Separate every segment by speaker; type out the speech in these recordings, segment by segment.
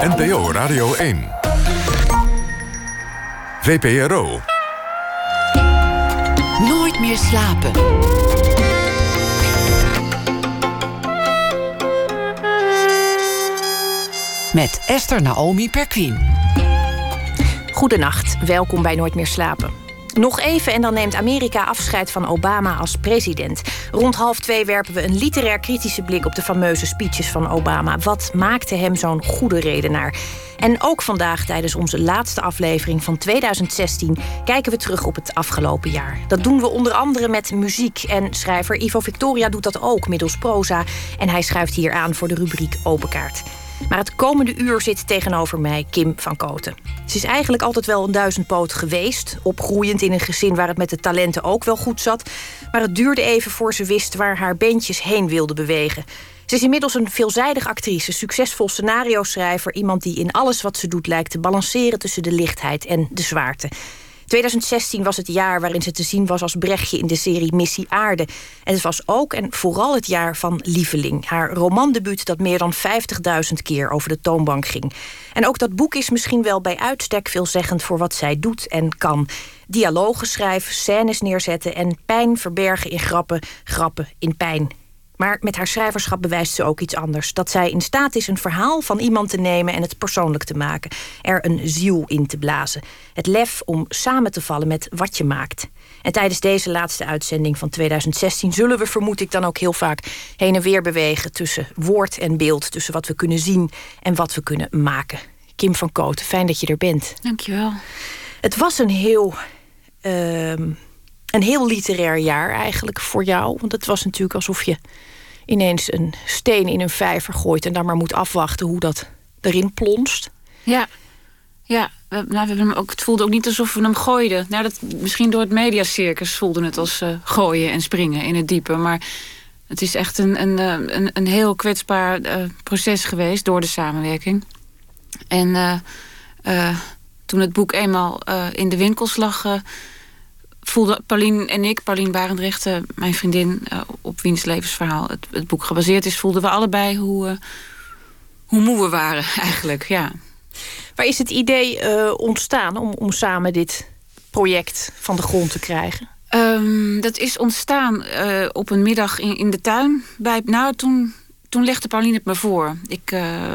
Speaker 1: NPO Radio 1. VPRO.
Speaker 2: Nooit meer slapen. Met Esther Naomi Perquin.
Speaker 3: Goedenacht, welkom bij Nooit meer slapen. Nog even en dan neemt Amerika afscheid van Obama als president. Rond half twee werpen we een literair kritische blik op de fameuze speeches van Obama. Wat maakte hem zo'n goede redenaar? En ook vandaag tijdens onze laatste aflevering van 2016 kijken we terug op het afgelopen jaar. Dat doen we onder andere met muziek en schrijver Ivo Victoria doet dat ook middels proza en hij schuift hier aan voor de rubriek Open Kaart. Maar het komende uur zit tegenover mij Kim van Koten. Ze is eigenlijk altijd wel een duizendpoot geweest. Opgroeiend in een gezin waar het met de talenten ook wel goed zat. Maar het duurde even voor ze wist waar haar beentjes heen wilden bewegen. Ze is inmiddels een veelzijdig actrice, succesvol scenario-schrijver... iemand die in alles wat ze doet lijkt te balanceren tussen de lichtheid en de zwaarte. 2016 was het jaar waarin ze te zien was als Brechtje in de serie Missie Aarde. En het was ook en vooral het jaar van Lieveling. Haar romandebuut dat meer dan 50.000 keer over de toonbank ging. En ook dat boek is misschien wel bij uitstek veelzeggend voor wat zij doet en kan. Dialogen schrijven, scènes neerzetten en pijn verbergen in grappen, grappen in pijn. Maar met haar schrijverschap bewijst ze ook iets anders. Dat zij in staat is een verhaal van iemand te nemen en het persoonlijk te maken. Er een ziel in te blazen. Het lef om samen te vallen met wat je maakt. En tijdens deze laatste uitzending van 2016 zullen we, vermoed ik, dan ook heel vaak heen en weer bewegen tussen woord en beeld. Tussen wat we kunnen zien en wat we kunnen maken. Kim van Kooten, fijn dat je er bent.
Speaker 4: Dankjewel.
Speaker 3: Het was een heel. Uh, een heel literair jaar eigenlijk voor jou. Want het was natuurlijk alsof je ineens een steen in een vijver gooit en dan maar moet afwachten hoe dat erin plonst.
Speaker 4: Ja, ja. We, nou, we hem ook, het voelde ook niet alsof we hem gooiden. Nou, dat, misschien door het mediacircus voelde het als uh, gooien en springen in het diepe. Maar het is echt een, een, eh, een, een heel kwetsbaar uh, proces geweest door de samenwerking. En toen het boek eenmaal in de winkels lag voelde Pauline en ik, Pauline Barendrecht, mijn vriendin, uh, op wiens levensverhaal het, het, boek gebaseerd is, voelden we allebei hoe, uh, hoe moe we waren eigenlijk. Ja.
Speaker 3: Waar is het idee uh, ontstaan om, om samen dit project van de grond te krijgen?
Speaker 4: Um, dat is ontstaan op een middag in, in de tuin. Bij, nou, toen, toen legde Pauline het me voor. Ik,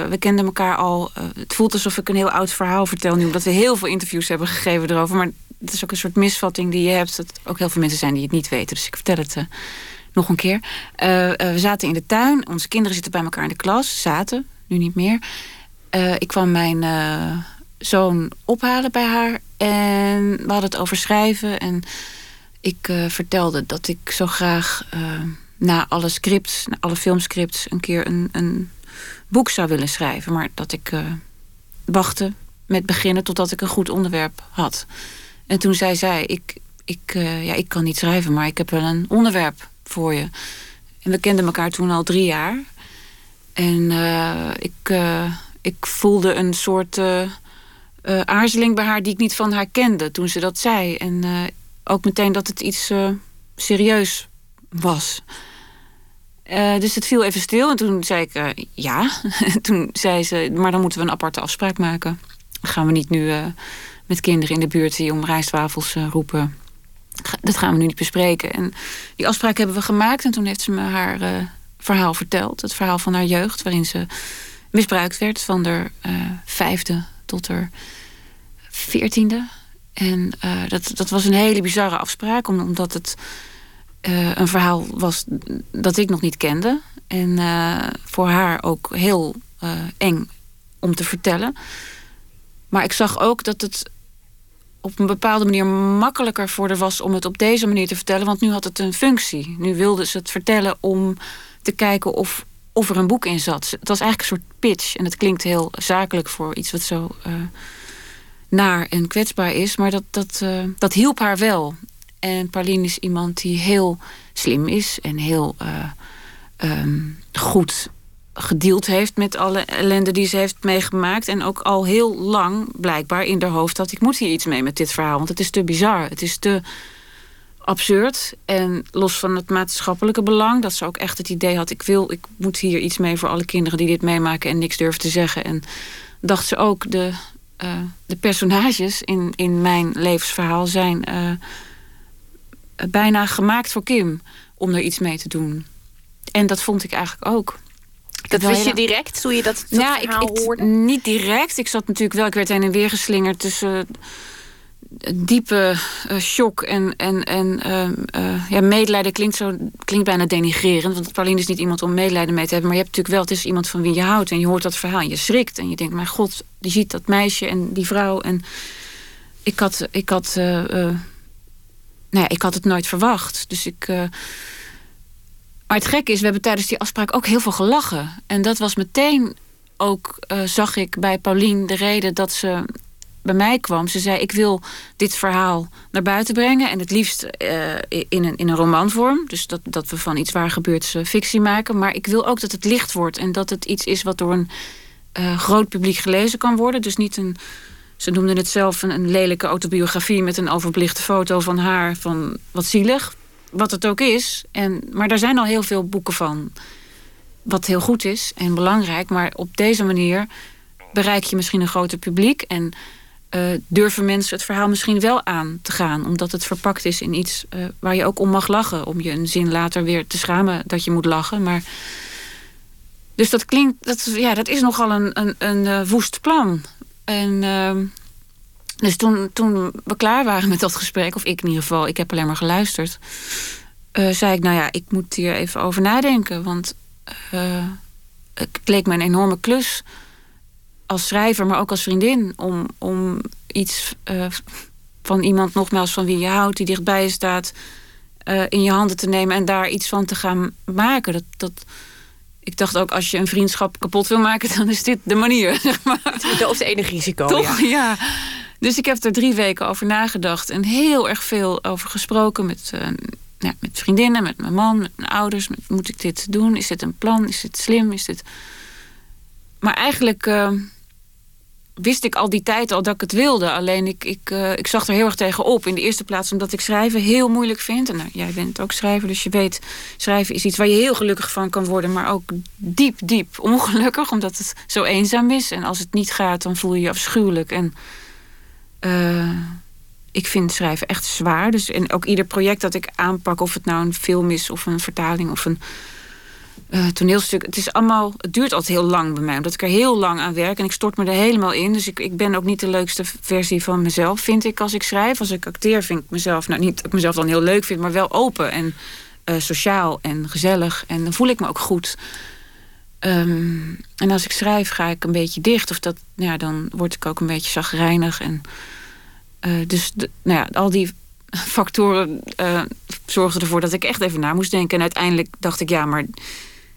Speaker 4: we kenden elkaar al. het voelt alsof ik een heel oud verhaal vertel nu, omdat we heel veel interviews hebben gegeven erover. Maar het is ook een soort misvatting die je hebt. Dat ook heel veel mensen zijn die het niet weten. Dus ik vertel het uh, nog een keer. Uh, uh, we zaten in de tuin. Onze kinderen zitten bij elkaar in de klas. Zaten, nu niet meer. ik kwam mijn zoon ophalen bij haar. En we hadden het over schrijven. En ik vertelde dat ik zo graag na alle scripts, na alle filmscripts... een keer een, een boek zou willen schrijven. Maar dat ik wachtte met beginnen totdat ik een goed onderwerp had. En toen zei zij, ik, ik, uh, ja, ik kan niet schrijven, maar ik heb wel een onderwerp voor je. En we kenden elkaar toen al drie jaar. En uh, ik, uh, ik voelde een soort aarzeling bij haar die ik niet van haar kende toen ze dat zei. En ook meteen dat het iets serieus was. dus het viel even stil en toen zei ik ja. toen zei ze, maar dan moeten we een aparte afspraak maken. gaan we niet nu met kinderen in de buurt die om rijstwafels uh, roepen. Dat gaan we nu niet bespreken. En die afspraak hebben we gemaakt. En toen heeft ze me haar uh, verhaal verteld. Het verhaal van haar jeugd, waarin ze misbruikt werd van de uh, vijfde tot haar veertiende. En dat, dat was een hele bizarre afspraak, omdat het een verhaal was dat ik nog niet kende. En voor haar ook heel eng om te vertellen. Maar ik zag ook dat het op een bepaalde manier makkelijker voor haar was om het op deze manier te vertellen. Want nu had het een functie. Nu wilde ze het vertellen om te kijken of, of er een boek in zat. Het was eigenlijk een soort pitch. En het klinkt heel zakelijk voor iets wat zo uh, naar en kwetsbaar is. Maar dat, dat, uh, dat hielp haar wel. En Pauline is iemand die heel slim is en heel uh, um, goed gedeeld heeft met alle ellende die ze heeft meegemaakt. En ook al heel lang blijkbaar in haar hoofd had... ik moet hier iets mee met dit verhaal, want het is te bizar. Het is te absurd. En los van het maatschappelijke belang... dat ze ook echt het idee had... ik wil, ik moet hier iets mee voor alle kinderen die dit meemaken... en niks durven te zeggen. En dacht ze ook, de, de personages in, in mijn levensverhaal zijn bijna gemaakt voor Kim om er iets mee te doen. En dat vond ik eigenlijk ook.
Speaker 3: Dat wist je direct toen je dat, dat ja, ik, hoorde?
Speaker 4: Niet direct. Ik zat natuurlijk wel, ik werd heen en weer geslingerd tussen diepe uh, shock en, en, en uh, ja, medelijden klinkt, zo, klinkt bijna denigrerend. Want Pauline is niet iemand om medelijden mee te hebben. Maar je hebt natuurlijk wel, het is iemand van wie je houdt. En je hoort dat verhaal en je schrikt. En je denkt, mijn god, die ziet dat meisje en die vrouw. En ik had, ik had, nou ja, ik had het nooit verwacht. Dus ik... maar het gekke is, we hebben tijdens die afspraak ook heel veel gelachen. En dat was meteen ook, zag ik bij Pauline de reden dat ze bij mij kwam. Ze zei: Ik wil dit verhaal naar buiten brengen. En het liefst uh, in, een, in een romanvorm. Dus dat, dat we van iets waar gebeurt fictie maken. Maar ik wil ook dat het licht wordt. En dat het iets is wat door een uh, groot publiek gelezen kan worden. Dus niet een. Ze noemden het zelf een, een lelijke autobiografie met een overbelichte foto van haar. Van wat zielig. Wat het ook is. En, maar daar zijn al heel veel boeken van. Wat heel goed is en belangrijk. Maar op deze manier bereik je misschien een groter publiek. En uh, durven mensen het verhaal misschien wel aan te gaan. Omdat het verpakt is in iets uh, waar je ook om mag lachen. Om je een zin later weer te schamen dat je moet lachen. Maar... Dus dat klinkt, dat, ja, dat is nogal een, een, een uh, woest plan. En ehm, dus toen, toen we klaar waren met dat gesprek, of ik in ieder geval, ik heb alleen maar geluisterd. zei ik, nou ja, ik moet hier even over nadenken. Want het leek me een enorme klus als schrijver, maar ook als vriendin. Om, om iets uh, van iemand, nogmaals, van wie je houdt, die dichtbij je staat, in je handen te nemen en daar iets van te gaan maken. Dat, dat, ik dacht ook, als je een vriendschap kapot wil maken, dan is dit de manier. Zeg maar.
Speaker 3: Of het enige risico.
Speaker 4: Toch, ja. ja. Dus ik heb er drie weken over nagedacht en heel erg veel over gesproken met, ja, met vriendinnen, met mijn man, met mijn ouders. Met, moet ik dit doen? Is dit een plan? Is dit slim? Is dit. Maar eigenlijk wist ik al die tijd al dat ik het wilde. Alleen ik, ik, uh, ik zag er heel erg tegen op. In de eerste plaats omdat ik schrijven heel moeilijk vind. En nou, jij bent ook schrijver, dus je weet... schrijven is iets waar je heel gelukkig van kan worden... maar ook diep, diep ongelukkig, omdat het zo eenzaam is. En als het niet gaat, dan voel je je afschuwelijk. En uh, ik vind schrijven echt zwaar. Dus, en ook ieder project dat ik aanpak... of het nou een film is of een vertaling of een uh, toneelstuk. Het, is allemaal, het duurt altijd heel lang bij mij, omdat ik er heel lang aan werk en ik stort me er helemaal in. Dus ik, ik ben ook niet de leukste versie van mezelf, vind ik, als ik schrijf. Als ik acteer, vind ik mezelf, nou niet dat ik mezelf dan heel leuk vind, maar wel open en uh, sociaal en gezellig. En dan voel ik me ook goed. Um, en als ik schrijf, ga ik een beetje dicht. Of dat, nou ja, dan word ik ook een beetje zagrijnig. En, uh, dus nou ja, al die factoren uh, zorgden ervoor dat ik echt even na moest denken. En uiteindelijk dacht ik, ja, maar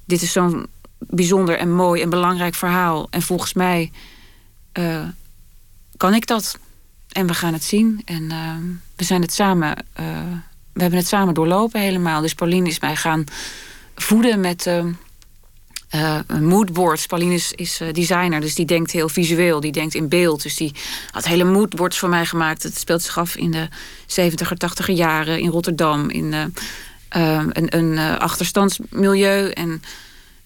Speaker 4: dit is zo'n bijzonder en mooi en belangrijk verhaal. En volgens mij uh, kan ik dat. En we gaan het zien. En uh, we zijn het samen. We hebben het samen doorlopen helemaal. Dus Pauline is mij gaan voeden met moodboards. Pauline is, is designer, dus die denkt heel visueel. Die denkt in beeld. Dus die had hele moodboards voor mij gemaakt. Het speelt zich af in de 70er, 80er jaren in Rotterdam. In Ehm, een, een achterstandsmilieu. En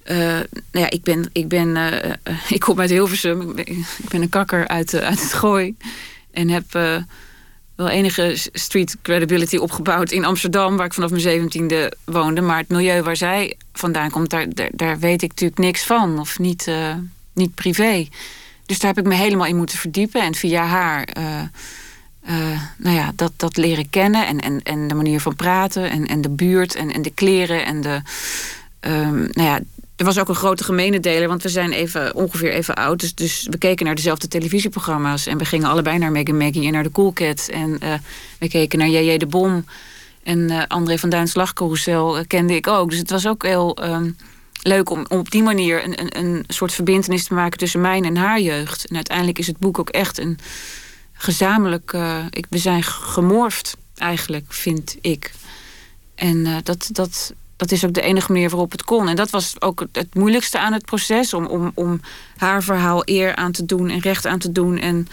Speaker 4: nou ja, ik ben, ik ben, ik kom uit Hilversum. Ik ben, ik ben een kakker uit, uit het gooi. En heb wel enige street credibility opgebouwd in Amsterdam, waar ik vanaf mijn zeventiende woonde. Maar het milieu waar zij vandaan komt, daar, daar, weet ik natuurlijk niks van. Of niet, niet privé. Dus daar heb ik me helemaal in moeten verdiepen. En via haar uh, nou ja, dat, dat leren kennen en, en, en de manier van praten en, en de buurt en, en de kleren en de. Um, nou ja, er was ook een grote gemene deler, want we zijn even, ongeveer even oud. Dus, dus we keken naar dezelfde televisieprogramma's. En we gingen allebei naar Maggie Maggie en naar de Cool Cat. En uh, we keken naar J.J. de Bom. En uh, André van Duins Lachcarousel kende ik ook. Dus het was ook heel um, leuk om, op die manier een, een, een soort verbindenis te maken tussen mijn en haar jeugd. En uiteindelijk is het boek ook echt een gezamenlijk, ik, we zijn gemorfd eigenlijk, vind ik. En dat, dat, dat is ook de enige manier waarop het kon. En dat was ook het moeilijkste aan het proces. Om, om, om haar verhaal eer aan te doen en recht aan te doen. En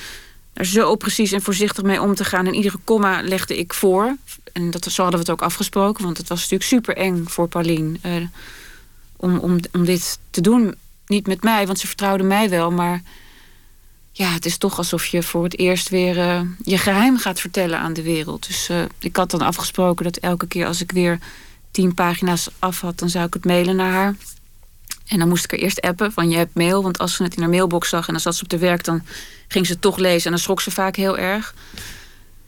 Speaker 4: er zo precies en voorzichtig mee om te gaan. En iedere komma legde ik voor. En dat, zo hadden we het ook afgesproken. Want het was natuurlijk super eng voor Pauline. Uh, om, om, om dit te doen. Niet met mij, want ze vertrouwde mij wel. Maar ja, het is toch alsof je voor het eerst weer uh, je geheim gaat vertellen aan de wereld. Dus uh, ik had dan afgesproken dat elke keer als ik weer tien pagina's af had, dan zou ik het mailen naar haar. En dan moest ik er eerst appen van je hebt mail. Want als ze het in haar mailbox zag en dan zat ze op de werk, dan ging ze het toch lezen. En dan schrok ze vaak heel erg.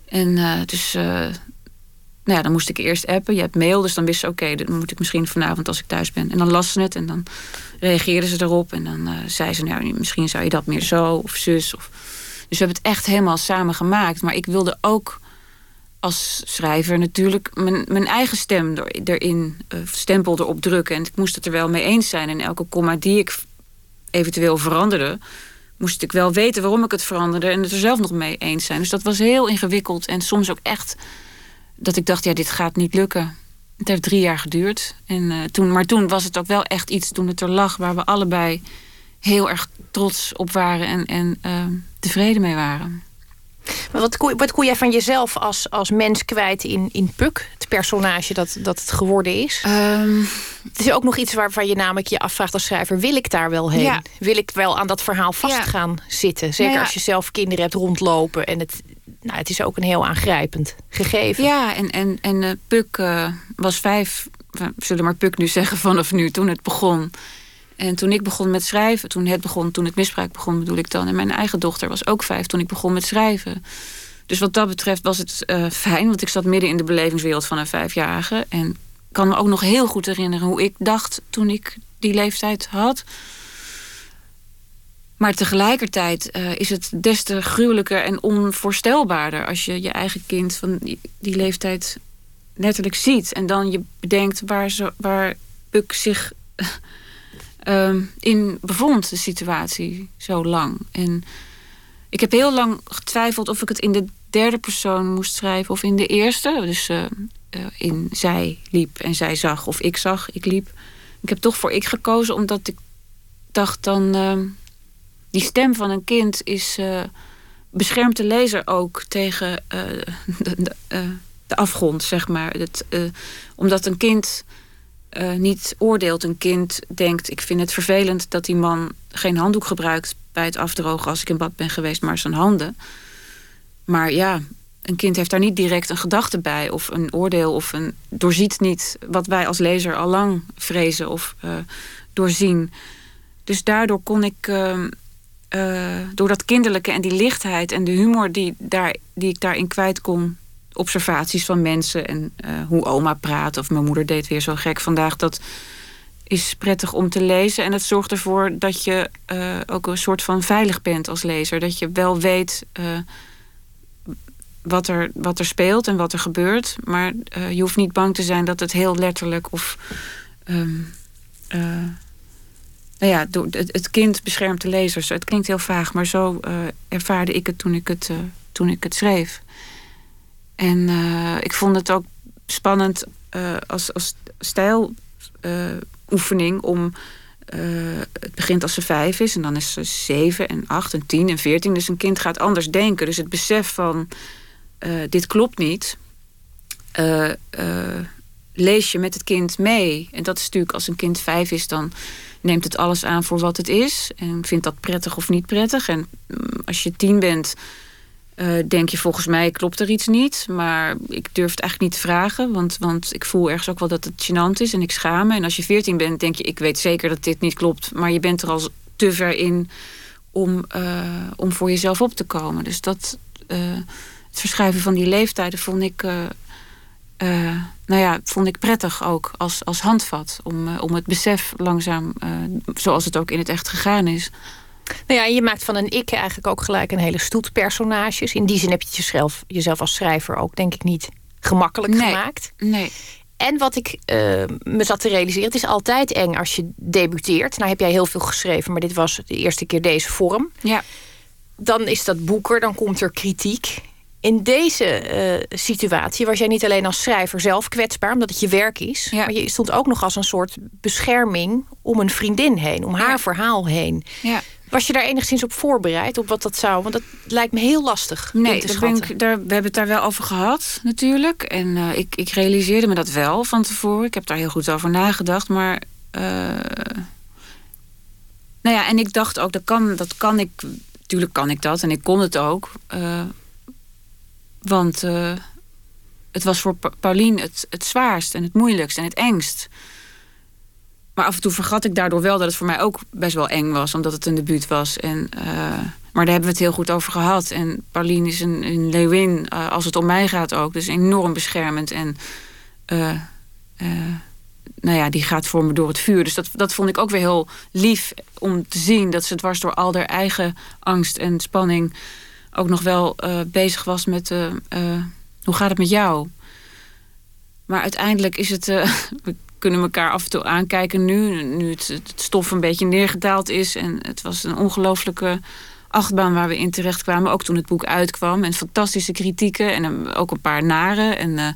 Speaker 4: En uh, dus nou ja, dan moest ik eerst appen. Je hebt mail, dus dan wist ze... oké, dan moet ik misschien vanavond als ik thuis ben. En dan las ze het en dan reageerde ze erop. En dan uh, zei ze, nou, misschien zou je dat meer zo of zus. Of... Dus we hebben het echt helemaal samen gemaakt. Maar ik wilde ook als schrijver natuurlijk mijn, mijn eigen stem erin, uh, stempel erop drukken. En ik moest het er wel mee eens zijn. En elke komma die ik eventueel veranderde... moest ik wel weten waarom ik het veranderde... en het er zelf nog mee eens zijn. Dus dat was heel ingewikkeld en soms ook echt dat ik dacht, ja, dit gaat niet lukken. Het heeft drie jaar geduurd. En, uh, toen, maar toen was het ook wel echt iets, toen het er lag... waar we allebei heel erg trots op waren en, en uh, tevreden mee waren.
Speaker 3: Maar wat, wat kon jij van jezelf als, als mens kwijt in, in Puk? Het personage dat, dat het geworden is? Um, het is ook nog iets waarvan je namelijk je afvraagt als schrijver... wil ik daar wel heen? Ja. Wil ik wel aan dat verhaal vast ja. gaan zitten? Zeker nou ja. als je zelf kinderen hebt rondlopen... en het, nou, het is ook een heel aangrijpend gegeven.
Speaker 4: Ja, en, en, en uh, Puk uh, was vijf... We zullen maar Puk nu zeggen vanaf nu, toen het begon... En toen ik begon met schrijven, toen het begon, toen het misbruik begon, bedoel ik dan. En mijn eigen dochter was ook vijf toen ik begon met schrijven. Dus wat dat betreft was het uh, fijn, want ik zat midden in de belevingswereld van een vijfjarige. En kan me ook nog heel goed herinneren hoe ik dacht toen ik die leeftijd had. Maar tegelijkertijd uh, is het des te gruwelijker en onvoorstelbaarder als je je eigen kind van die, leeftijd letterlijk ziet. En dan je bedenkt waar, ze, waar zich uh, in bevond, de situatie, zo lang. En ik heb heel lang getwijfeld of ik het in de derde persoon moest schrijven of in de eerste. Dus uh, in zij liep en zij zag of ik zag, ik liep. Ik heb toch voor ik gekozen omdat ik dacht dan... Uh, die stem van een kind is, uh, beschermt de lezer ook tegen de, de, de, afgrond, zeg maar. Het, omdat een kind uh, niet oordeelt. Een kind denkt, ik vind het vervelend dat die man geen handdoek gebruikt bij het afdrogen als ik in bad ben geweest, maar zijn handen. Maar ja, een kind heeft daar niet direct een gedachte bij of een oordeel of een doorziet niet wat wij als lezer al lang vrezen of uh, doorzien. Dus daardoor kon ik, uh, door dat kinderlijke en die lichtheid en de humor die, daar, die ik daarin kwijt kon, observaties van mensen en uh, hoe oma praat of mijn moeder deed weer zo gek vandaag. Dat is prettig om te lezen en het zorgt ervoor dat je uh, ook een soort van veilig bent als lezer. Dat je wel weet uh, wat, er, wat er speelt en wat er gebeurt, maar je hoeft niet bang te zijn dat het heel letterlijk of. Um, nou ja, het, het, kind beschermt de lezers. Het klinkt heel vaag, maar zo ervaarde ik het toen ik het, toen ik het schreef. En uh, ik vond het ook spannend uh, als, als stijloefening uh, om. het begint als ze vijf is en dan is ze zeven en acht en tien en veertien. Dus een kind gaat anders denken. Dus het besef van dit klopt niet. lees je met het kind mee. En dat is natuurlijk als een kind vijf is, dan neemt het alles aan voor wat het is. En vindt dat prettig of niet prettig. En mm, als je tien bent uh, denk je volgens mij klopt er iets niet. Maar ik durf het eigenlijk niet te vragen. Want, want ik voel ergens ook wel dat het gênant is en ik schaam me. En als je veertien bent, denk je, ik weet zeker dat dit niet klopt. Maar je bent er al te ver in om, uh, om voor jezelf op te komen. Dus dat, uh, het verschuiven van die leeftijden vond ik, nou ja, vond ik prettig ook als, als handvat. Om, om het besef langzaam, zoals het ook in het echt gegaan is
Speaker 3: nou ja, je maakt van een ik eigenlijk ook gelijk een hele stoet personages. In die zin heb je jezelf, jezelf als schrijver ook, denk ik, niet gemakkelijk gemaakt.
Speaker 4: Nee.
Speaker 3: En wat ik uh, me zat te realiseren, het is altijd eng als je debuteert. Nou heb jij heel veel geschreven, maar dit was de eerste keer deze vorm.
Speaker 4: Ja.
Speaker 3: Dan is dat boeker, dan komt er kritiek. In deze uh, situatie was jij niet alleen als schrijver zelf kwetsbaar, omdat het je werk is. Ja. Maar je stond ook nog als een soort bescherming om een vriendin heen, om haar verhaal heen.
Speaker 4: Ja.
Speaker 3: Was je daar enigszins op voorbereid, op wat dat zou? Want dat lijkt me heel lastig.
Speaker 4: Nee, te ben ik, daar, we hebben het daar wel over gehad, natuurlijk. En uh, ik, ik realiseerde me dat wel van tevoren. Ik heb daar heel goed over nagedacht. Maar. Uh, nou ja, en ik dacht ook, dat kan, dat kan ik tuurlijk kan ik dat en ik kon het ook. Uh, want het was voor pa Paulien het, het zwaarst en het moeilijkst en het engst. Maar af en toe vergat ik daardoor wel dat het voor mij ook best wel eng was, omdat het een debuut was. En, uh, maar daar hebben we het heel goed over gehad. En Paulien is een, een leeuwin, uh, als het om mij gaat ook. Dus enorm beschermend. En nou ja, die gaat voor me door het vuur. Dus dat, dat vond ik ook weer heel lief om te zien. Dat ze dwars door al haar eigen angst en spanning ook nog wel bezig was met hoe gaat het met jou? Maar uiteindelijk is het. kunnen elkaar af en toe aankijken nu. Nu het, het, stof een beetje neergedaald is. En het was een ongelooflijke achtbaan waar we in terecht kwamen. Ook toen het boek uitkwam. En fantastische kritieken. En ook een paar nare. En, maar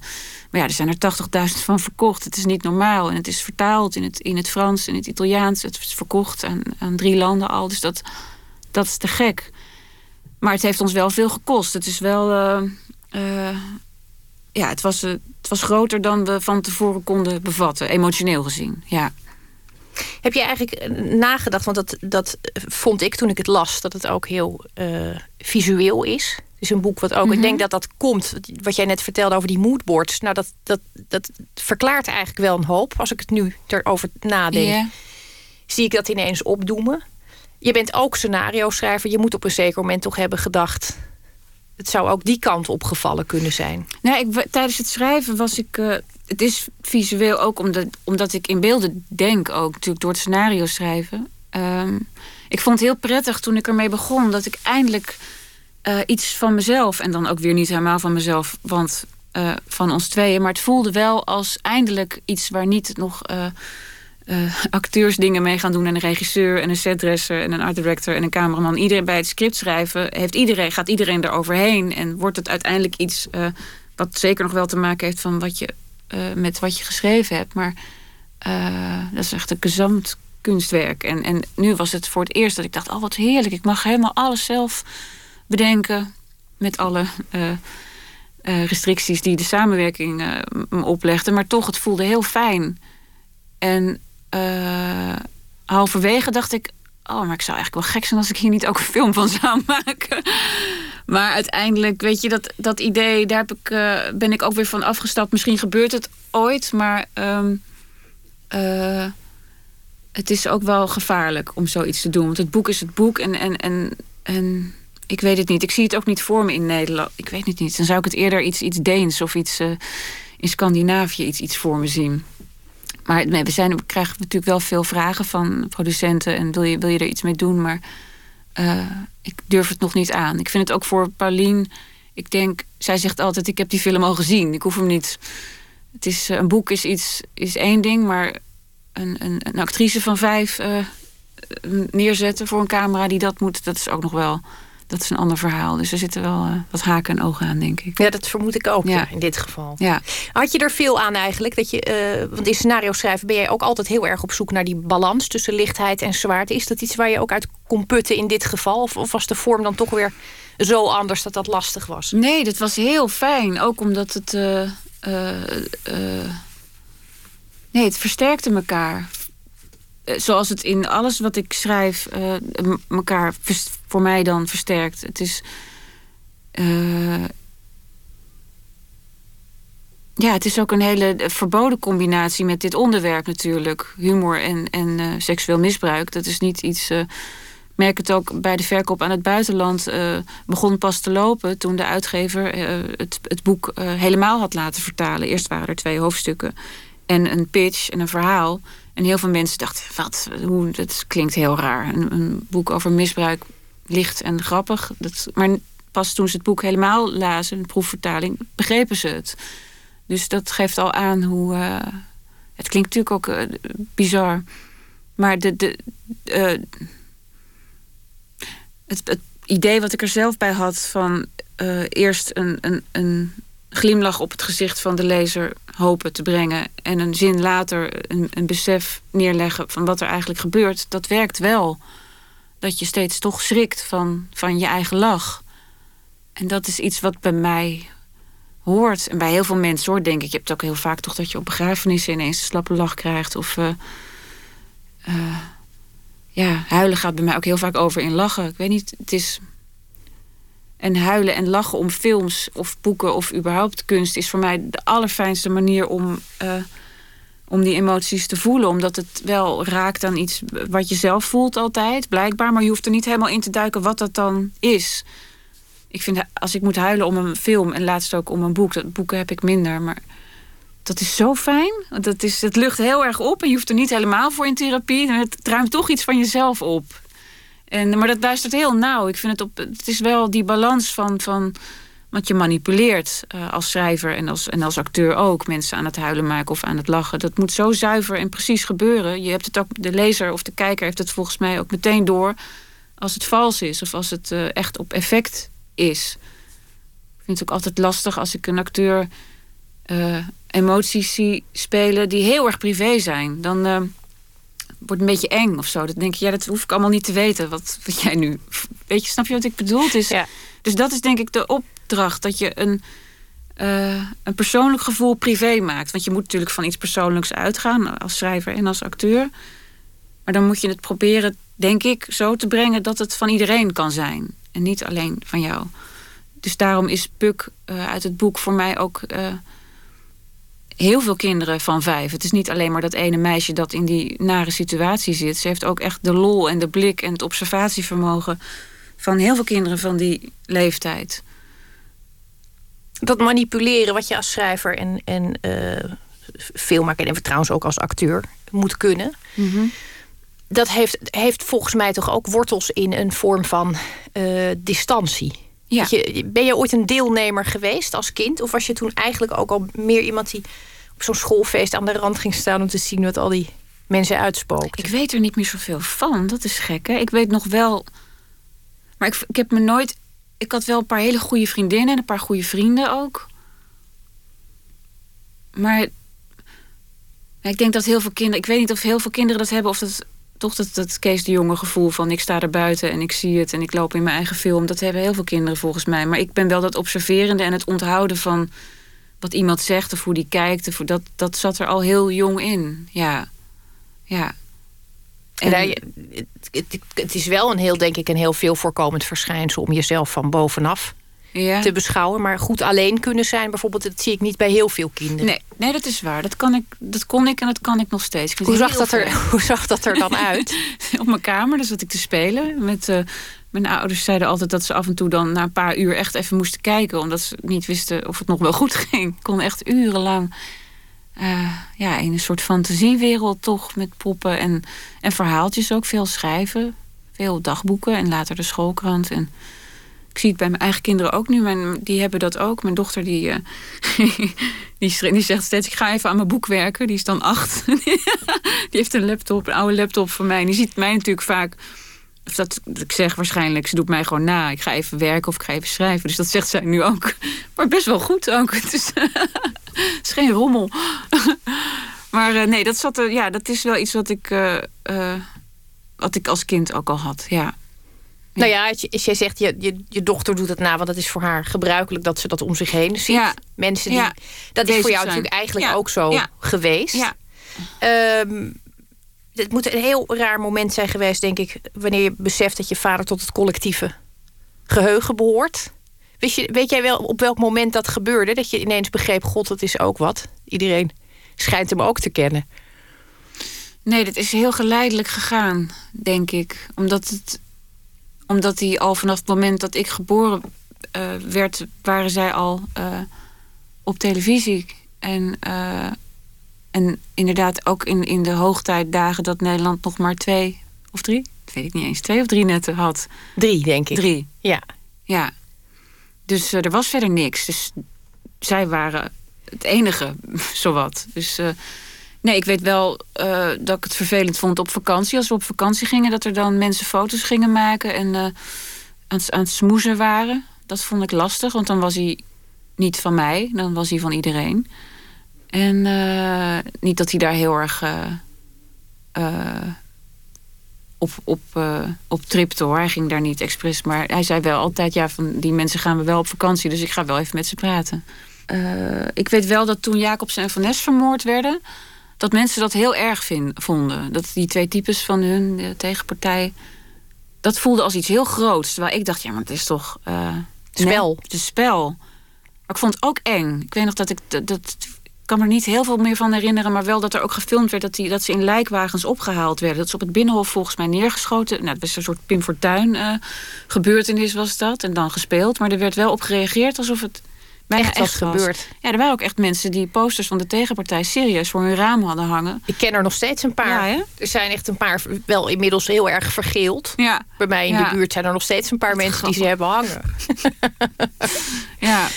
Speaker 4: ja, er zijn er 80.000 van verkocht. Het is niet normaal. En het is vertaald in het, in het Frans, in het Italiaans. Het is verkocht aan, aan drie landen al. Dus dat, dat is te gek. Maar het heeft ons wel veel gekost. Het is wel. Uh, ja, het was, het was groter dan we van tevoren konden bevatten, emotioneel gezien. Ja.
Speaker 3: Heb je eigenlijk nagedacht, want dat, dat vond ik toen ik het las, dat het ook heel visueel is. Het is een boek wat ook, mm -hmm. ik denk dat dat komt, wat jij net vertelde over die moodboards. Nou, dat, dat, dat verklaart eigenlijk wel een hoop. Als ik het nu erover nadenk, yeah. zie ik dat ineens opdoemen. Je bent ook scenario-schrijver. Je moet op een zeker moment toch hebben gedacht... het zou ook die kant opgevallen kunnen zijn.
Speaker 4: Nou, ik, tijdens het schrijven was ik... Uh, het is visueel ook omdat, omdat ik in beelden denk ook. Natuurlijk door het scenario schrijven. Um, ik vond het heel prettig toen ik ermee begon... dat ik eindelijk uh, iets van mezelf... en dan ook weer niet helemaal van mezelf... want uh, van ons tweeën... maar het voelde wel als eindelijk iets waar niet nog uh, acteurs dingen mee gaan doen. En een regisseur en een setdresser en een art director en een cameraman. Iedereen bij het script schrijven heeft iedereen, gaat iedereen eroverheen. En wordt het uiteindelijk iets uh, wat zeker nog wel te maken heeft van wat je, uh, met wat je geschreven hebt. Maar dat is echt een gezamd kunstwerk. En, en nu was het voor het eerst dat ik dacht: oh wat heerlijk, ik mag helemaal alles zelf bedenken. Met alle. restricties die de samenwerking me oplegde. Maar toch, het voelde heel fijn. En uh, halverwege dacht ik... oh, maar ik zou eigenlijk wel gek zijn... als ik hier niet ook een film van zou maken. Maar uiteindelijk, weet je, dat, dat idee... daar heb ik, uh, ben ik ook weer van afgestapt. Misschien gebeurt het ooit, maar... Um, uh, het is ook wel gevaarlijk om zoiets te doen. Want het boek is het boek en... en, en, en ik weet het niet. Ik zie het ook niet voor me in Nederland. Ik weet het niet. Dan zou ik het eerder iets, iets Deens of iets in Scandinavië iets, iets voor me zien. Maar nee, we, zijn, krijgen natuurlijk wel veel vragen van producenten. En wil je, wil je er iets mee doen? Maar uh, ik durf het nog niet aan. Ik vind het ook voor Paulien. Ik denk, zij zegt altijd: Ik heb die film al gezien. Ik hoef hem niet. Het is, een boek is, iets, is één ding, maar een, een, een actrice van vijf uh, neerzetten voor een camera die dat moet, dat is ook nog wel dat is een ander verhaal. Dus er zitten wel uh, wat haken en ogen aan, denk ik.
Speaker 3: Ja, dat vermoed ik ook ja. in dit geval.
Speaker 4: Ja.
Speaker 3: Had je er veel aan eigenlijk? Dat je, uh, want in scenario schrijven ben jij ook altijd heel erg op zoek naar die balans tussen lichtheid en zwaarte. Is dat iets waar je ook uit kon putten in dit geval? Of, of was de vorm dan toch weer zo anders dat dat lastig was?
Speaker 4: Nee, dat was heel fijn. Ook omdat het. Uh, nee, het versterkte elkaar. Zoals het in alles wat ik schrijf elkaar voor mij dan versterkt. Het is. Uh, ja, het is ook een hele verboden combinatie met dit onderwerp natuurlijk. Humor en, en uh, seksueel misbruik. Dat is niet iets. Uh, merk het ook bij de verkoop aan het buitenland. Begon pas te lopen toen de uitgever het, het boek helemaal had laten vertalen. Eerst waren er twee hoofdstukken en een pitch en een verhaal. En heel veel mensen dachten: wat, hoe, dat klinkt heel raar. Een, een boek over misbruik licht en grappig. Dat, maar pas toen ze het boek helemaal lazen, een proefvertaling, begrepen ze het. Dus dat geeft al aan hoe. Uh, het klinkt natuurlijk ook uh, bizar. Maar de, de, uh, het, het, idee wat ik er zelf bij had van eerst een, een, een glimlach op het gezicht van de lezer hopen te brengen en een zin later een, een besef neerleggen van wat er eigenlijk gebeurt, dat werkt wel dat je steeds toch schrikt van, van je eigen lach. En dat is iets wat bij mij hoort. En bij heel veel mensen hoor, denk ik. Je hebt ook heel vaak toch dat je op begrafenissen ineens een slappe lach krijgt. Of uh, uh, ja, huilen gaat bij mij ook heel vaak over in lachen. Ik weet niet, het is. En huilen en lachen om films of boeken of überhaupt kunst is voor mij de allerfijnste manier om, uh, om die emoties te voelen. Omdat het wel raakt aan iets wat je zelf voelt altijd, blijkbaar. Maar je hoeft er niet helemaal in te duiken wat dat dan is. Ik vind, als ik moet huilen om een film en laatst ook om een boek, dat boeken heb ik minder. Maar dat is zo fijn. Dat is, het lucht heel erg op en je hoeft er niet helemaal voor in therapie. Het ruimt toch iets van jezelf op. En, maar dat luistert heel nauw. Ik vind het op. Het is wel die balans van. van want je manipuleert uh, als schrijver en als, en als acteur ook mensen aan het huilen maken of aan het lachen. Dat moet zo zuiver en precies gebeuren. Je hebt het ook, de lezer of de kijker heeft het volgens mij ook meteen door als het vals is of als het uh, echt op effect is. Ik vind het ook altijd lastig als ik een acteur uh, emoties zie spelen die heel erg privé zijn. Dan uh, wordt het een beetje eng of zo. Dan denk je, ja, dat hoef ik allemaal niet te weten. Wat, wat jij nu. Weet je, snap je wat ik bedoel? Dus, ja. Dus dat is denk ik de opdracht. Dat je een, uh, een persoonlijk gevoel privé maakt. Want je moet natuurlijk van iets persoonlijks uitgaan als schrijver en als acteur. Maar dan moet je het proberen, denk ik, zo te brengen dat het van iedereen kan zijn. En niet alleen van jou. Dus daarom is Puk uh, uit het boek voor mij ook uh, heel veel kinderen van vijf. Het is niet alleen maar dat ene meisje dat in die nare situatie zit. Ze heeft ook echt de lol en de blik en het observatievermogen van heel veel kinderen van die leeftijd.
Speaker 3: Dat manipuleren wat je als schrijver en, en uh, filmmaker en trouwens ook als acteur moet kunnen. Mm -hmm. Dat heeft, heeft volgens mij toch ook wortels in een vorm van uh, distantie. Ja. Je, ben je ooit een deelnemer geweest als kind? Of was je toen eigenlijk ook al meer iemand die op zo'n schoolfeest aan de rand ging staan om te zien wat al die mensen uitspookten?
Speaker 4: Ik weet er niet meer zoveel van. Dat is gek, hè? Ik weet nog wel. Maar ik, ik heb me nooit. Ik had wel een paar hele goede vriendinnen en een paar goede vrienden ook. Maar ik denk dat heel veel kinderen. Ik weet niet of heel veel kinderen dat hebben of dat toch dat, dat Kees de Jonge gevoel van ik sta er buiten en ik zie het en ik loop in mijn eigen film. Dat hebben heel veel kinderen volgens mij. Maar ik ben wel dat observerende en het onthouden van wat iemand zegt of hoe die kijkt. Of dat, dat zat er al heel jong in. Ja. Ja.
Speaker 3: En... Het, het, is wel een heel, denk ik, een heel veel voorkomend verschijnsel om jezelf van bovenaf ja. te beschouwen. Maar goed alleen kunnen zijn, bijvoorbeeld, dat zie ik niet bij heel veel kinderen.
Speaker 4: Nee, nee dat is waar. Dat, kan ik, dat kon ik en dat kan ik nog steeds.
Speaker 3: hoe, zag dat er, hoe zag dat er dan uit?
Speaker 4: Op mijn kamer, dus zat ik te spelen. Met, uh, mijn ouders zeiden altijd dat ze af en toe dan na een paar uur echt even moesten kijken. Omdat ze niet wisten of het nog wel goed ging. Ik kon echt urenlang uh, ja, in een soort fantasiewereld toch met poppen en, en verhaaltjes ook. Veel schrijven, veel dagboeken en later de schoolkrant. En ik zie het bij mijn eigen kinderen ook nu. Mijn, die hebben dat ook. Mijn dochter die, uh, die, die, zegt steeds... ik ga even aan mijn boek werken. Die is dan acht. die heeft een laptop, een oude laptop van mij. En die ziet mij natuurlijk vaak... Of dat, ik zeg waarschijnlijk, ze doet mij gewoon na. Ik ga even werken of ik ga even schrijven. Dus dat zegt zij nu ook. Maar best wel goed ook. Het is, het is geen rommel. maar uh, nee, dat, zat er, ja, dat is wel iets wat ik, uh, wat ik als kind ook al had. Ja.
Speaker 3: Nou ja, als jij zegt, je, je, je dochter doet het na, want dat is voor haar gebruikelijk dat ze dat om zich heen ziet. Ja. Mensen die. Ja. Dat is voor jou natuurlijk eigenlijk ook zo geweest. Ja. Um, het moet een heel raar moment zijn geweest, denk ik, wanneer je beseft dat je vader tot het collectieve geheugen behoort. Weet, je, weet jij wel op welk moment dat gebeurde? Dat je ineens begreep, god, dat is ook wat. Iedereen schijnt hem ook te kennen.
Speaker 4: Nee, dat is heel geleidelijk gegaan, denk ik. Omdat het omdat hij al vanaf het moment dat ik geboren uh, werd, waren zij al uh, op televisie. En, uh, en inderdaad ook in, in de hoogtijdagen dat Nederland nog maar twee of drie, weet ik niet eens, twee of drie netten had.
Speaker 3: Drie, denk ik.
Speaker 4: Drie.
Speaker 3: Ja.
Speaker 4: Ja. Dus er was verder niks. Dus zij waren het enige, zowat. Dus Nee, ik weet wel uh, dat ik het vervelend vond op vakantie. Als we op vakantie gingen, dat er dan mensen foto's gingen maken en aan, aan het smoezen waren. Dat vond ik lastig, want dan was hij niet van mij, dan was hij van iedereen. En uh, niet dat hij daar heel erg op, op, op tripte hoor. Hij ging daar niet expres, maar hij zei wel altijd: ja, van die mensen gaan we wel op vakantie, dus ik ga wel even met ze praten. ik weet wel dat toen Jacobsen en Van Nes vermoord werden dat mensen dat heel erg vind, vonden. Dat die twee types van hun de tegenpartij. Dat voelde als iets heel groots. Terwijl ik dacht, ja, maar het is toch.
Speaker 3: Spel.
Speaker 4: Nee, het is spel. Maar ik vond het ook eng. Ik weet nog dat ik. Dat, dat kan me er niet heel veel meer van herinneren. Maar wel dat er ook gefilmd werd dat, die, dat ze in lijkwagens opgehaald werden. Dat ze op het binnenhof volgens mij neergeschoten. Nou, het was een soort Pim Fortuyn uh, gebeurtenis was dat. En dan gespeeld. Maar er werd wel op gereageerd alsof het echt,
Speaker 3: was gebeurd.
Speaker 4: Ja, er waren ook echt mensen die posters van de tegenpartij serieus voor hun raam hadden hangen.
Speaker 3: Ik ken er nog steeds een paar.
Speaker 4: Ja,
Speaker 3: er zijn echt een paar wel inmiddels heel erg vergeeld.
Speaker 4: Ja.
Speaker 3: Bij mij in de buurt zijn er nog steeds een paar mensen die ze hebben hangen.
Speaker 4: ja.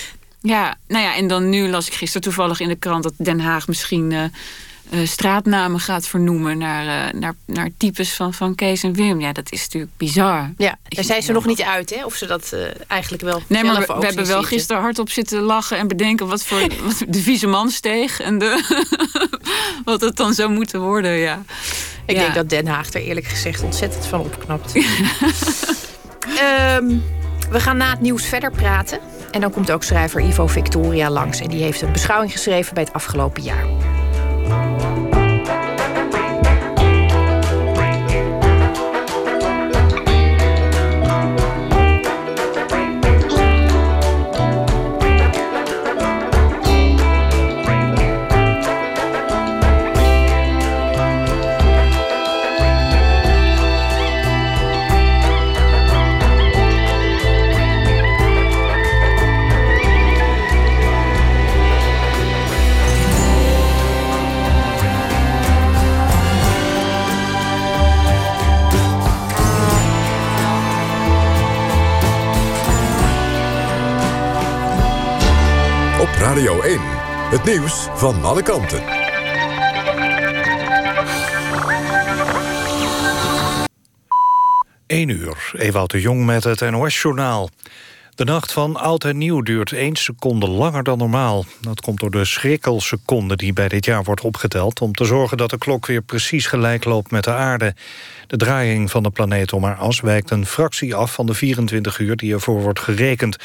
Speaker 4: Ja, nou ja, en dan nu las ik gisteren toevallig in de krant dat Den Haag misschien uh, uh, straatnamen gaat vernoemen naar, uh, naar, naar types van, van Kees en Wim. Ja, dat is natuurlijk bizar.
Speaker 3: Ja, daar zijn ze nog niet uit, hè? Of ze dat eigenlijk wel.
Speaker 4: Nee, maar we, we hebben wel gisteren hardop zitten lachen en bedenken wat voor wat de vieze man steeg en de, wat het dan zou moeten worden. Ja.
Speaker 3: Ik denk dat Den Haag er eerlijk gezegd ontzettend van opknapt. um, we gaan na het nieuws verder praten. En dan komt ook schrijver Ivo Victoria langs. En die heeft een beschouwing geschreven bij het afgelopen jaar.
Speaker 1: Het nieuws van alle kanten.
Speaker 5: 1 uur, Ewout de Jong met het NOS-journaal. De nacht van oud en nieuw duurt 1 seconde langer dan normaal. Dat komt door de schrikkelseconde die bij dit jaar wordt opgeteld... om te zorgen dat de klok weer precies gelijk loopt met de aarde. De draaiing van de planeet om haar as wijkt een fractie af... van de 24 uur die ervoor wordt gerekend.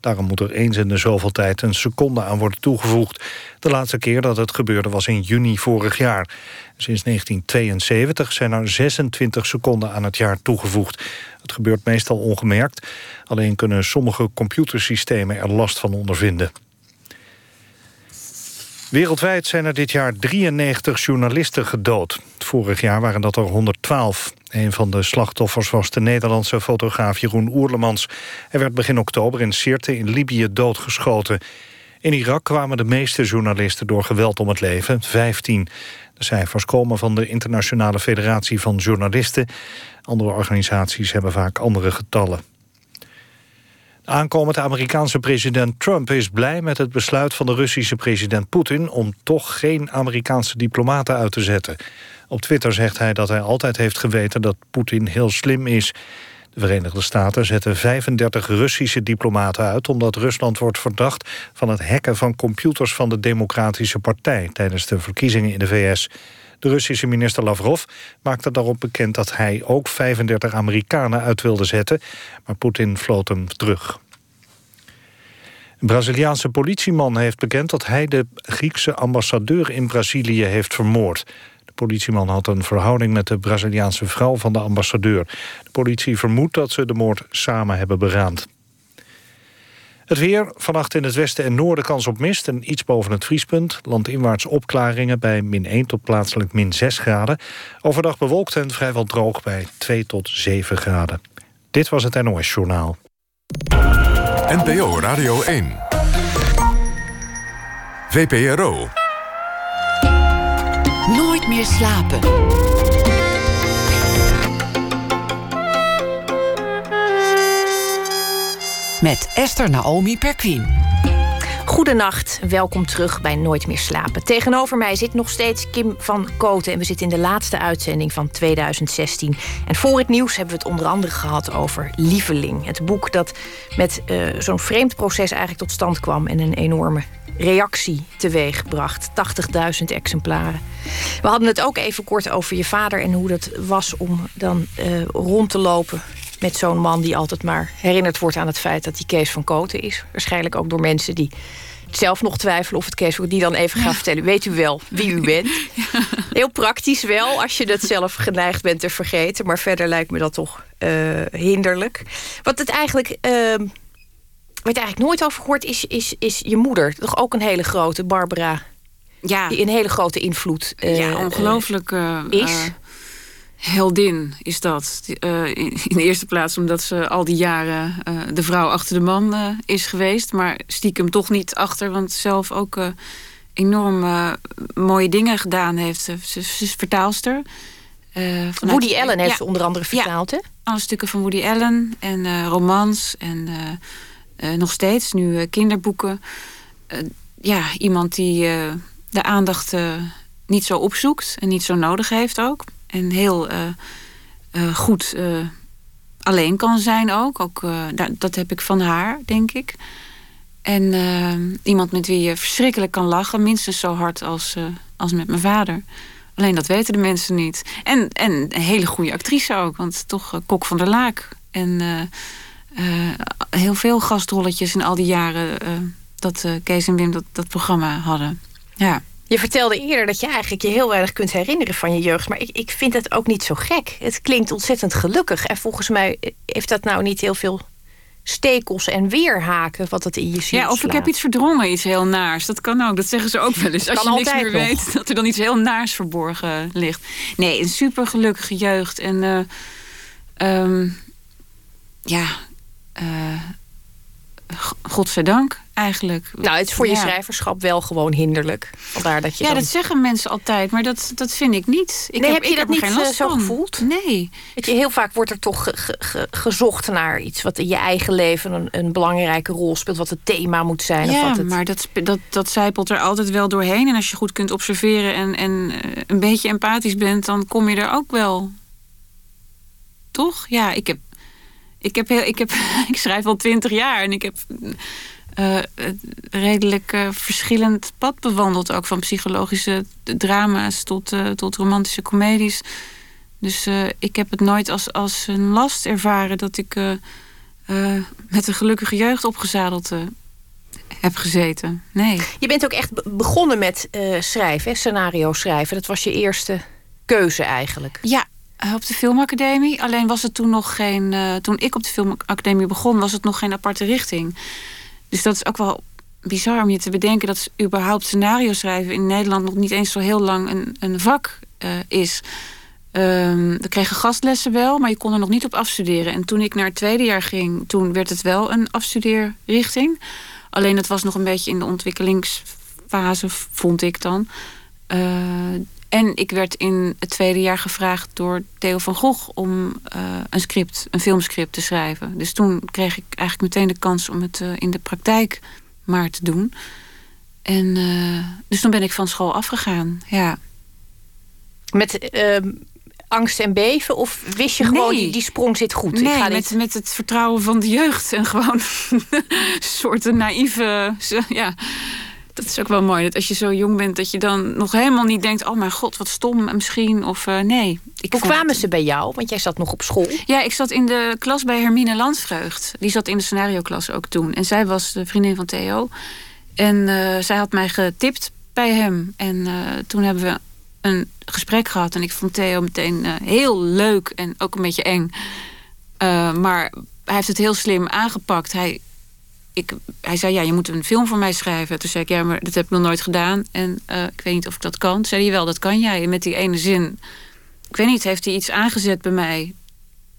Speaker 5: Daarom moet er eens in de zoveel tijd een seconde aan worden toegevoegd. De laatste keer dat het gebeurde was in juni vorig jaar. Sinds 1972 zijn er 26 seconden aan het jaar toegevoegd. Het gebeurt meestal ongemerkt. Alleen kunnen sommige computersystemen er last van ondervinden. Wereldwijd zijn er dit jaar 93 journalisten gedood. Vorig jaar waren dat er 112. Een van de slachtoffers was de Nederlandse fotograaf Jeroen Oerlemans. Hij werd begin oktober in Sirte in Libië doodgeschoten. In Irak kwamen de meeste journalisten door geweld om het leven, 15. De cijfers komen van de Internationale Federatie van Journalisten. Andere organisaties hebben vaak andere getallen. De aankomende Amerikaanse president Trump is blij met het besluit van de Russische president Poetin om toch geen Amerikaanse diplomaten uit te zetten. Op Twitter zegt hij dat hij altijd heeft geweten dat Poetin heel slim is. De Verenigde Staten zetten 35 Russische diplomaten uit... omdat Rusland wordt verdacht van het hacken van computers van de Democratische Partij... tijdens de verkiezingen in de VS. De Russische minister Lavrov maakte daarop bekend dat hij ook 35 Amerikanen uit wilde zetten... maar Poetin floot hem terug. Een Braziliaanse politieman heeft bekend dat hij de Griekse ambassadeur in Brazilië heeft vermoord politieman had een verhouding met de Braziliaanse vrouw van de ambassadeur. De politie vermoedt dat ze de moord samen hebben beraamd. Het weer, vannacht in het westen en noorden kans op mist... en iets boven het vriespunt. Landinwaarts opklaringen bij min 1 tot plaatselijk min 6 graden. Overdag bewolkt en vrijwel droog bij 2 tot 7 graden. Dit was het NOS Journaal.
Speaker 1: NPO Radio 1. VPRO.
Speaker 2: Slapen. Met Esther Naomi Perquin.
Speaker 3: Goedenacht, welkom terug bij Nooit meer slapen. Tegenover mij zit nog steeds Kim van Koten... en we zitten in de laatste uitzending van 2016. En voor het nieuws hebben we het onder andere gehad over Lieveling. Het boek dat met uh, zo'n vreemd proces eigenlijk tot stand kwam... en een enorme reactie teweegbracht. 80.000 exemplaren. We hadden het ook even kort over je vader en hoe dat was om dan uh, rond te lopen met zo'n man die altijd maar herinnerd wordt aan het feit dat hij Kees van Koten is. Waarschijnlijk ook door mensen die zelf nog twijfelen of het Kees die dan even gaat vertellen. Weet u wel wie u bent? Heel praktisch wel, als je dat zelf geneigd bent te vergeten. Maar verder lijkt me dat toch uh, hinderlijk. Wat het eigenlijk... Uh, je eigenlijk nooit over gehoord is, is, is je moeder. Toch ook een hele grote, Barbara. Ja. Die een hele grote invloed
Speaker 4: uh, Ja, ongelooflijk is heldin is dat. Uh, in, de eerste plaats omdat ze al die jaren uh, de vrouw achter de man uh, is geweest. Maar stiekem toch niet achter, want zelf ook enorm mooie dingen gedaan heeft. Ze, ze is vertaalster.
Speaker 3: Woody Allen heeft ja, ze onder andere vertaald,
Speaker 4: ja, Alle stukken van Woody Allen en romans en nog steeds nu kinderboeken. ja, iemand die de aandacht niet zo opzoekt en niet zo nodig heeft ook en heel goed alleen kan zijn ook. ook dat, dat heb ik van haar, denk ik. En iemand met wie je verschrikkelijk kan lachen, minstens zo hard als, als met mijn vader. Alleen dat weten de mensen niet. En, en een hele goede actrice ook, want toch Kok van der Laak. En heel veel gastrolletjes in al die jaren dat Kees en Wim dat, dat programma hadden. Ja.
Speaker 3: Je vertelde eerder dat je eigenlijk je heel weinig kunt herinneren van je jeugd. Maar ik, ik vind het ook niet zo gek. Het klinkt ontzettend gelukkig. En volgens mij heeft dat nou niet heel veel stekels en weerhaken wat het in je ziet.
Speaker 4: Ja, of ik heb iets verdrongen, iets heel naars. Dat kan ook, dat zeggen ze ook wel eens. Als je niks meer weet, dat er dan iets heel naars verborgen ligt. Nee, een super gelukkige jeugd. En uh, um, ja, godzijdank eigenlijk.
Speaker 3: Nou, het is voor je schrijverschap wel gewoon hinderlijk. Vandaar dat je
Speaker 4: ja, dat zeggen mensen altijd, maar dat, dat vind ik niet. Ik
Speaker 3: nee, heb, je dat niet uh, zo gevoeld?
Speaker 4: Nee.
Speaker 3: Weet je, heel vaak wordt er toch gezocht naar iets wat in je eigen leven een, een, belangrijke rol speelt, wat het thema moet zijn.
Speaker 4: Ja,
Speaker 3: of wat het...
Speaker 4: maar dat, dat, dat zijpelt er altijd wel doorheen. En als je goed kunt observeren en, en eh, een beetje empathisch bent, dan kom je er ook wel. Toch? Ja, ik heb ik, heb heel, ik, heb, ik schrijf al twintig jaar en ik heb uh, redelijk uh, verschillend pad bewandeld. Ook van psychologische drama's tot, uh, tot romantische comedies. Dus ik heb het nooit als, als een last ervaren dat ik met een gelukkige jeugd opgezadeld heb gezeten. Nee.
Speaker 3: Je bent ook echt begonnen met schrijven, scenario schrijven. Dat was je eerste keuze eigenlijk.
Speaker 4: Ja, eh, op de filmacademie. Alleen was het toen nog geen. Uh, toen ik op de filmacademie begon, was het nog geen aparte richting. Dus dat is ook wel bizar om je te bedenken dat überhaupt scenario schrijven in Nederland nog niet eens zo heel lang een, een vak uh, is. Um, we kregen gastlessen wel, maar je kon er nog niet op afstuderen. En toen ik naar het tweede jaar ging, toen werd het wel een afstudeerrichting. Alleen het was nog een beetje in de ontwikkelingsfase, vond ik dan. En ik werd in het tweede jaar gevraagd door Theo van Gogh om uh, een script, een filmscript te schrijven. Dus toen kreeg ik eigenlijk meteen de kans om het uh, in de praktijk maar te doen. En uh, dus toen ben ik van school afgegaan. Ja.
Speaker 3: Met ehm, angst en beven? Of wist je gewoon, die, die sprong zit goed?
Speaker 4: Nee, ik ga met, met het vertrouwen van de jeugd. En gewoon een soort naïeve... Ja, dat is ook wel mooi. Dat als je zo jong bent, dat je dan nog helemaal niet denkt: oh mijn god, wat stom misschien. Of uh, nee.
Speaker 3: Ik Hoe kwamen ze bij jou? Want jij zat nog op school.
Speaker 4: Ja, ik zat in de klas bij Hermine Landsvreugd. Die zat in de scenario-klas ook toen. En zij was de vriendin van Theo. En uh, zij had mij getipt bij hem. En uh, toen hebben we een gesprek gehad. En ik vond Theo meteen heel leuk en ook een beetje eng. maar hij heeft het heel slim aangepakt. Hij hij zei, ja, je moet een film voor mij schrijven. Toen zei ik, ja, maar dat heb ik nog nooit gedaan. En uh, ik weet niet of ik dat kan. Toen zei hij, wel, dat kan jij. met die ene zin, ik weet niet, heeft hij iets aangezet bij mij.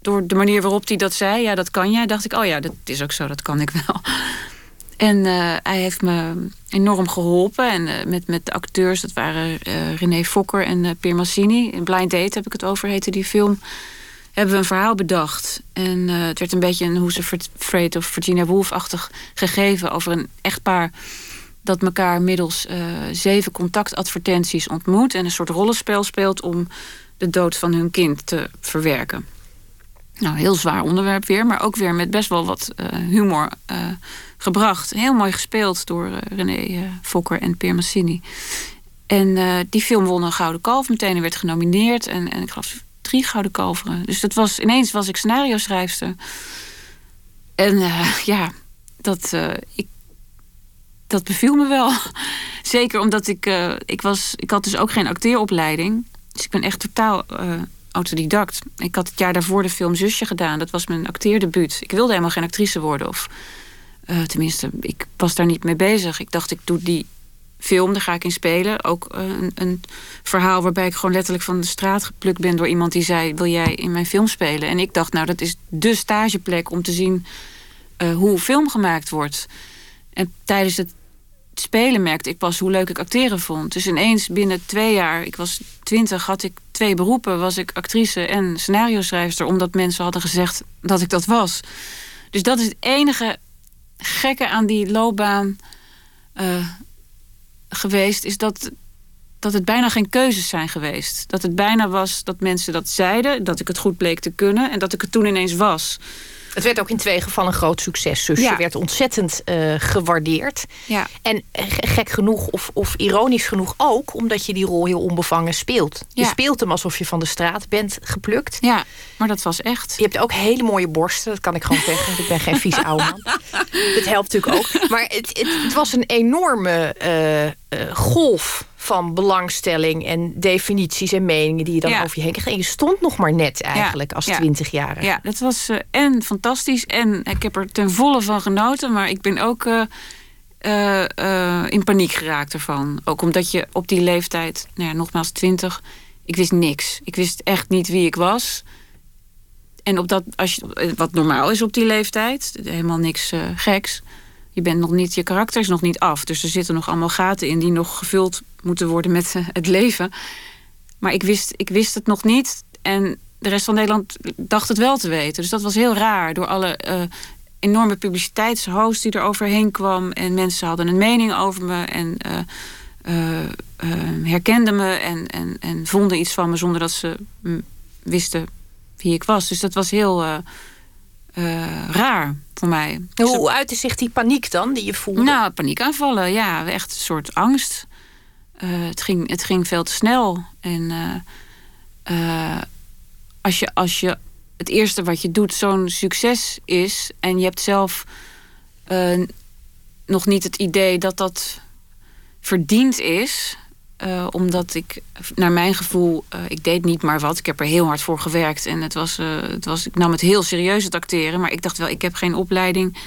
Speaker 4: Door de manier waarop hij dat zei, ja, dat kan jij. Dacht ik, oh ja, dat is ook zo, dat kan ik wel. En uh, hij heeft me enorm geholpen. En uh, met, met de acteurs, dat waren René Fokker en Pier Massini. In Blind Date heb ik het over, heette die film hebben we een verhaal bedacht. En uh, het werd een beetje een Who's Afraid of Virginia Woolf-achtig gegeven... over een echtpaar dat elkaar middels uh, zeven contactadvertenties ontmoet... en een soort rollenspel speelt om de dood van hun kind te verwerken. Nou, heel zwaar onderwerp weer, maar ook weer met best wel wat uh, humor gebracht. Heel mooi gespeeld door René Fokker en Pier Massini. En die film won een Gouden Kalf meteen en werd genomineerd. En, en ik geloof drie gouden kalveren. Dus dat was, ineens was ik scenario schrijfster. En uh, ja, dat, uh, ik, dat beviel me wel. Zeker omdat ik, uh, ik was, ik had dus ook geen acteeropleiding. Dus ik ben echt totaal autodidact. Ik had het jaar daarvoor de film Zusje gedaan. Dat was mijn acteerdebuut. Ik wilde helemaal geen actrice worden. Of tenminste, ik was daar niet mee bezig. Ik dacht, ik doe die film, daar ga ik in spelen. Ook een, een, verhaal waarbij ik gewoon letterlijk van de straat geplukt ben door iemand die zei: Wil jij in mijn film spelen? En ik dacht, nou, dat is de stageplek om te zien uh, hoe film gemaakt wordt. En tijdens het spelen merkte ik pas hoe leuk ik acteren vond. Dus ineens binnen twee jaar, ik was twintig, had ik twee beroepen. Was ik actrice en scenario schrijfster, omdat mensen hadden gezegd dat ik dat was. Dus dat is het enige gekke aan die loopbaan uh, geweest, is dat, dat het bijna geen keuzes zijn geweest. Dat het bijna was dat mensen dat zeiden, dat ik het goed bleek te kunnen en dat ik het toen ineens was.
Speaker 3: Het werd ook in twee gevallen een groot succes. Dus ja. je werd ontzettend uh, gewaardeerd.
Speaker 4: Ja.
Speaker 3: En gek genoeg, of, of ironisch genoeg ook... omdat je die rol heel onbevangen speelt. Je speelt hem alsof je van de straat bent geplukt.
Speaker 4: Ja, maar dat was echt.
Speaker 3: Je hebt ook hele mooie borsten, dat kan ik gewoon zeggen. ik ben geen vies oude man. Dat helpt natuurlijk ook. Maar het, het, het was een enorme uh, uh, golf van belangstelling en definities en meningen die je dan
Speaker 4: Ja.
Speaker 3: over je heen kreeg. En je stond nog maar net eigenlijk als
Speaker 4: ja.
Speaker 3: twintigjarige.
Speaker 4: Ja, dat was eh, en fantastisch en ik heb er ten volle van genoten. Maar ik ben ook eh, eh, in paniek geraakt ervan. Ook omdat je op die leeftijd, nou ja, nogmaals twintig, ik wist niks. Ik wist echt niet wie ik was. En op dat, als je, wat normaal is op die leeftijd, helemaal niks geks. Je bent nog niet, je karakter is nog niet af. Dus er zitten nog allemaal gaten in die nog gevuld moeten worden met eh, het leven. Maar ik wist, ik wist het nog niet. En de rest van Nederland dacht het wel te weten. Dus dat was heel raar. Door alle eh, enorme publiciteitshost die er overheen kwam. En mensen hadden een mening over me. En eh, herkenden me. En, en, en vonden iets van me zonder dat ze wisten wie ik was. Dus dat was heel raar voor mij. Dus
Speaker 3: Hoe uitte zich die paniek dan die je voelde?
Speaker 4: nou, paniekaanvallen, ja, echt een soort angst. Eh, het, ging, het ging veel te snel. En eh, eh, als, je, als je het eerste wat je doet zo'n succes is... en je hebt zelf nog niet het idee dat dat verdiend is... omdat ik, naar mijn gevoel, ik deed niet maar wat. Ik heb er heel hard voor gewerkt. En het was, het was, ik nam het heel serieus, het acteren. Maar ik dacht wel, ik heb geen opleiding.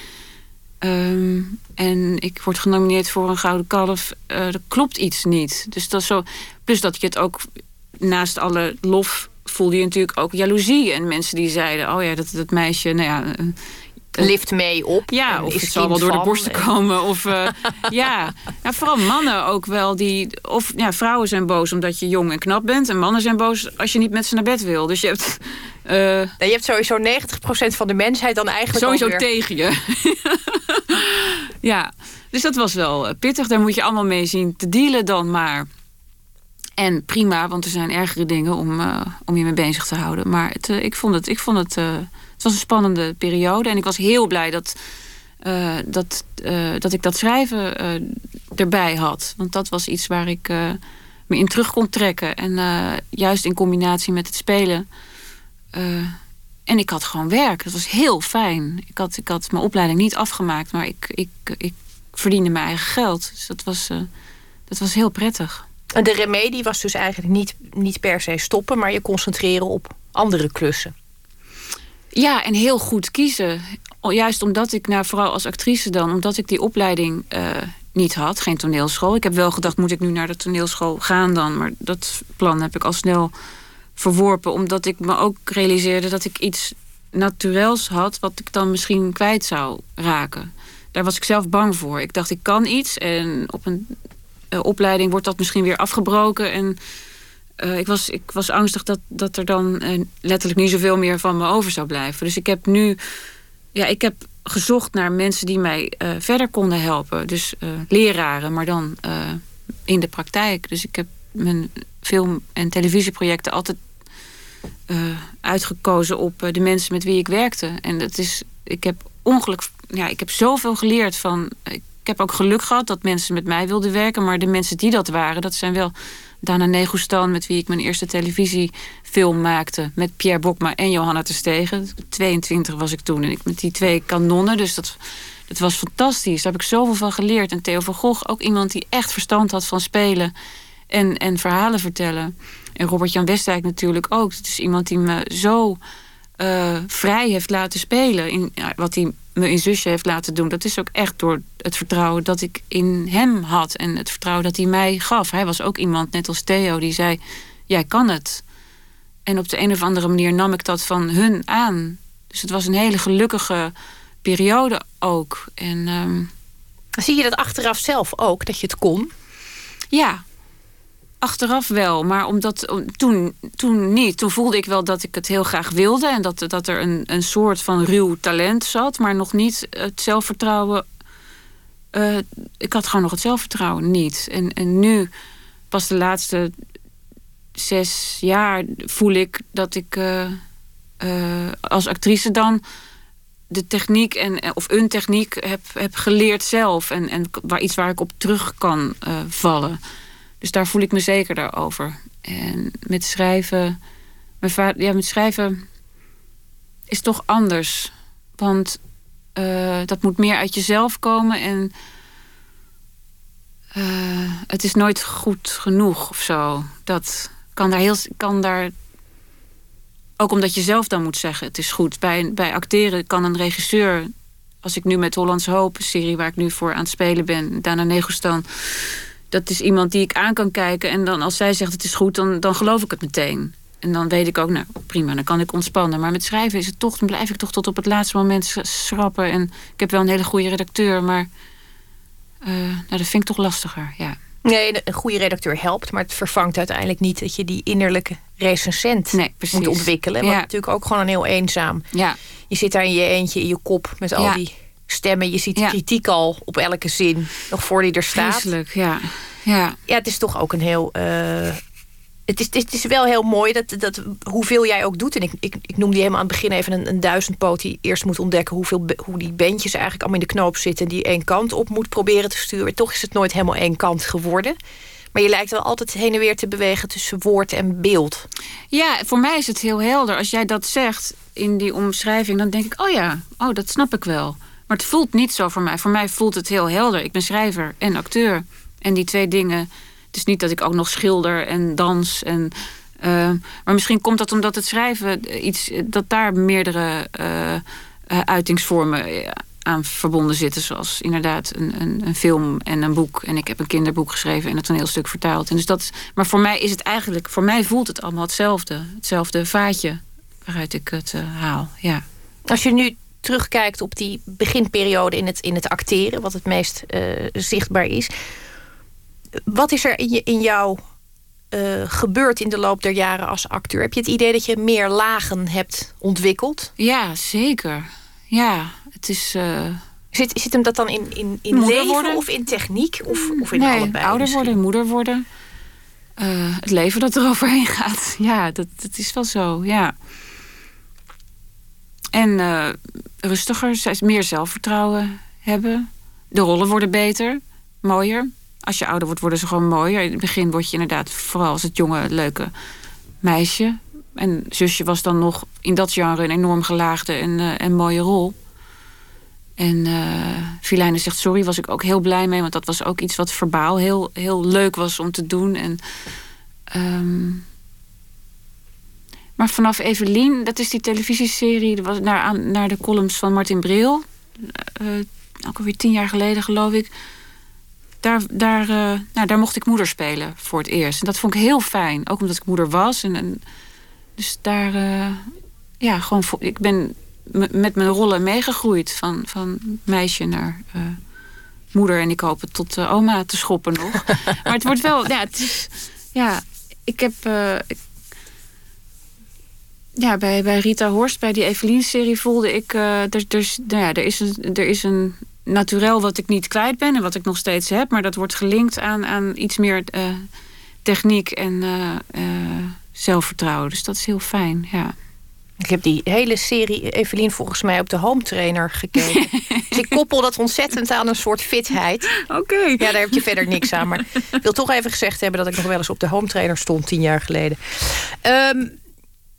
Speaker 4: Ehm, en ik word genomineerd voor een gouden kalf. Eh er klopt iets niet. Dus dat is zo. Plus dat je het ook naast alle lof voelde je natuurlijk ook jaloezie. En mensen die zeiden: Oh ja, dat, dat meisje, nou ja. eh,
Speaker 3: Lift mee op.
Speaker 4: ja, of het zal wel door de borsten komen. Of uh, ja, nou, vooral mannen ook wel. Die, of ja, vrouwen zijn boos omdat je jong en knap bent. En mannen zijn boos als je niet met ze naar bed wil. Dus je hebt uh,
Speaker 3: Nou, je hebt sowieso 90% van de mensheid dan eigenlijk
Speaker 4: sowieso tegen je. ja, dus dat was wel eh, pittig. Daar moet je allemaal mee zien te dealen dan maar. En prima, want er zijn ergere dingen om, uh, om je mee bezig te houden. Maar het, uh, ik vond het, ik vond het, het was een spannende periode. En ik was heel blij dat, dat, dat ik dat schrijven erbij had. Want dat was iets waar ik me in terug kon trekken. En juist in combinatie met het spelen. En ik had gewoon werk. Dat was heel fijn. Ik had, ik had mijn opleiding niet afgemaakt, maar ik, ik, ik verdiende mijn eigen geld. Dus dat was, dat was heel prettig.
Speaker 3: En de remedie was dus eigenlijk niet, niet per se stoppen, maar je concentreren op andere klussen.
Speaker 4: Ja, en heel goed kiezen. Juist omdat ik, nou, vooral als actrice dan, omdat ik die opleiding uh, niet had, geen toneelschool. Ik heb wel gedacht, moet ik nu naar de toneelschool gaan dan? Maar dat plan heb ik al snel verworpen, omdat ik me ook realiseerde dat ik iets natuurels had, wat ik dan misschien kwijt zou raken. Daar was ik zelf bang voor. Ik dacht, ik kan iets en op een uh, opleiding wordt dat misschien weer afgebroken. En uh, ik, was, ik was angstig dat, dat er dan uh, letterlijk niet zoveel meer van me over zou blijven. Dus ik heb nu ja, ik heb gezocht naar mensen die mij verder konden helpen. Dus leraren, maar dan in de praktijk. Dus ik heb mijn film- en televisieprojecten altijd uitgekozen op de mensen met wie ik werkte. En dat is, ik heb ongeluk, ja, ik heb zoveel geleerd van. Ik heb ook geluk gehad dat mensen met mij wilden werken. Maar de mensen die dat waren, dat zijn wel Dana Negustan, met wie ik mijn eerste televisiefilm maakte. Met Pierre Bokma en Johanna Terstegen. 22 was ik toen. En ik met die twee kanonnen. Dus dat, dat was fantastisch. Daar heb ik zoveel van geleerd. En Theo van Gogh, ook iemand die echt verstand had van spelen. En, en verhalen vertellen. En Robert-Jan Westdijk natuurlijk ook. Het is iemand die me zo uh, vrij heeft laten spelen. In, wat hij me in zusje heeft laten doen. Dat is ook echt door het vertrouwen dat ik in hem had. En het vertrouwen dat hij mij gaf. Hij was ook iemand, net als Theo, die zei: Jij kan het. En op de een of andere manier nam ik dat van hun aan. Dus het was een hele gelukkige periode ook. En, um...
Speaker 3: Zie je dat achteraf zelf ook, dat je het kon?
Speaker 4: Ja, Achteraf wel, maar omdat toen, toen niet. Toen voelde ik wel dat ik het heel graag wilde en dat, dat er een, een soort van ruw talent zat, maar nog niet het zelfvertrouwen. Uh, ik had gewoon nog het zelfvertrouwen niet. En, en nu, pas de laatste zes jaar, voel ik dat ik uh, uh, als actrice dan de techniek en, of een techniek heb, heb geleerd zelf. En, en waar, iets waar ik op terug kan vallen. Dus daar voel ik me zeker over. En met schrijven, mijn vader, ja, met schrijven is toch anders. Want uh, dat moet meer uit jezelf komen en uh, het is nooit goed genoeg of zo. Dat kan daar heel, kan daar ook omdat je zelf dan moet zeggen: het is goed. Bij, bij acteren kan een regisseur, als ik nu met Hollands Hoop, serie waar ik nu voor aan het spelen ben, Dana Negostan dat is iemand die ik aan kan kijken. En dan als zij zegt het is goed, dan, dan geloof ik het meteen. En dan weet ik ook, nou prima, dan kan ik ontspannen. Maar met schrijven is het toch, dan blijf ik toch tot op het laatste moment schrappen. En ik heb wel een hele goede redacteur, maar uh, nou, dat vind ik toch lastiger. Ja.
Speaker 3: Nee, een goede redacteur helpt, maar het vervangt uiteindelijk niet dat je die innerlijke recensent
Speaker 4: nee,
Speaker 3: moet ontwikkelen. Wat natuurlijk ook gewoon een heel eenzaam.
Speaker 4: Ja.
Speaker 3: Je zit daar in je eentje in je kop met al die stemmen. Je ziet kritiek al op elke zin, nog voor die er staat.
Speaker 4: Vreselijk, ja. Ja.
Speaker 3: ja, het is toch ook een heel... Uh, het is, het is wel heel mooi dat, dat hoeveel jij ook doet. En ik, ik, ik noemde helemaal aan het begin even een, een duizendpoot... die eerst moet ontdekken hoeveel, hoe die bandjes eigenlijk allemaal in de knoop zitten... en die één kant op moet proberen te sturen. Toch is het nooit helemaal één kant geworden. Maar je lijkt wel altijd heen en weer te bewegen tussen woord en beeld.
Speaker 4: Ja, voor mij is het heel helder. Als jij dat zegt in die omschrijving, dan denk ik... oh ja, oh, dat snap ik wel. Maar het voelt niet zo voor mij. Voor mij voelt het heel helder. Ik ben schrijver en acteur. En die twee dingen. Het is niet dat ik ook nog schilder en dans. En, uh, maar misschien komt dat omdat het schrijven iets. dat daar meerdere uh, uitingsvormen aan verbonden zitten. Zoals inderdaad een, een, een, film en een boek. En ik heb een kinderboek geschreven en het toneelstuk vertaald. En dus dat, maar voor mij is het eigenlijk. Voor mij voelt het allemaal hetzelfde. Hetzelfde vaatje waaruit ik het haal. Ja.
Speaker 3: Als je nu terugkijkt op die beginperiode in het, in het acteren, wat het meest uh, zichtbaar is. Wat is er in, je, in jou uh, gebeurd in de loop der jaren als acteur? Heb je het idee dat je meer lagen hebt ontwikkeld?
Speaker 4: Ja, zeker. Ja, het is. Uh...
Speaker 3: Zit, zit hem dat dan in, in, in leven worden? of in techniek? Of, of in
Speaker 4: nee,
Speaker 3: allebei?
Speaker 4: Ouder worden, moeder worden. het leven dat er overheen gaat. Ja, dat, dat is wel zo. Ja. En uh, rustiger, meer zelfvertrouwen hebben. De rollen worden beter, mooier. Als je ouder wordt, worden ze gewoon mooier. In het begin word je inderdaad vooral als het jonge, leuke meisje. En zusje was dan nog in dat genre een enorm gelaagde en, uh, en mooie rol. En uh, zegt sorry, was ik ook heel blij mee. Want dat was ook iets wat verbaal heel, heel leuk was om te doen. En um, maar vanaf Evelien, dat is die televisieserie, was naar, naar de columns van Martin Bril. Uh, ook alweer tien jaar geleden, geloof ik. Daar, daar, uh, nou, daar mocht ik moeder spelen voor het eerst. En dat vond ik heel fijn. Ook omdat ik moeder was. En, en dus daar, uh, ja, gewoon. Ik ben met mijn rollen meegegroeid. Van, van meisje naar moeder. En ik hoop het tot oma te schoppen nog. maar het wordt wel. Ja, het is, ja ik heb. Ja, bij, bij Rita Horst, bij die Evelien-serie voelde ik... Uh, er, er, nou ja, er, is een, er is een naturel wat ik niet kwijt ben en wat ik nog steeds heb. Maar dat wordt gelinkt aan, aan iets meer uh, techniek en uh, zelfvertrouwen. Dus dat is heel fijn, ja.
Speaker 3: Ik heb die hele serie, Evelien, volgens mij op de home trainer gekeken. dus ik koppel dat ontzettend aan een soort fitheid.
Speaker 4: Oké.
Speaker 3: Ja, daar heb je verder niks aan. Maar ik wil toch even gezegd hebben dat ik nog wel eens op de home trainer stond tien jaar geleden. Ehm,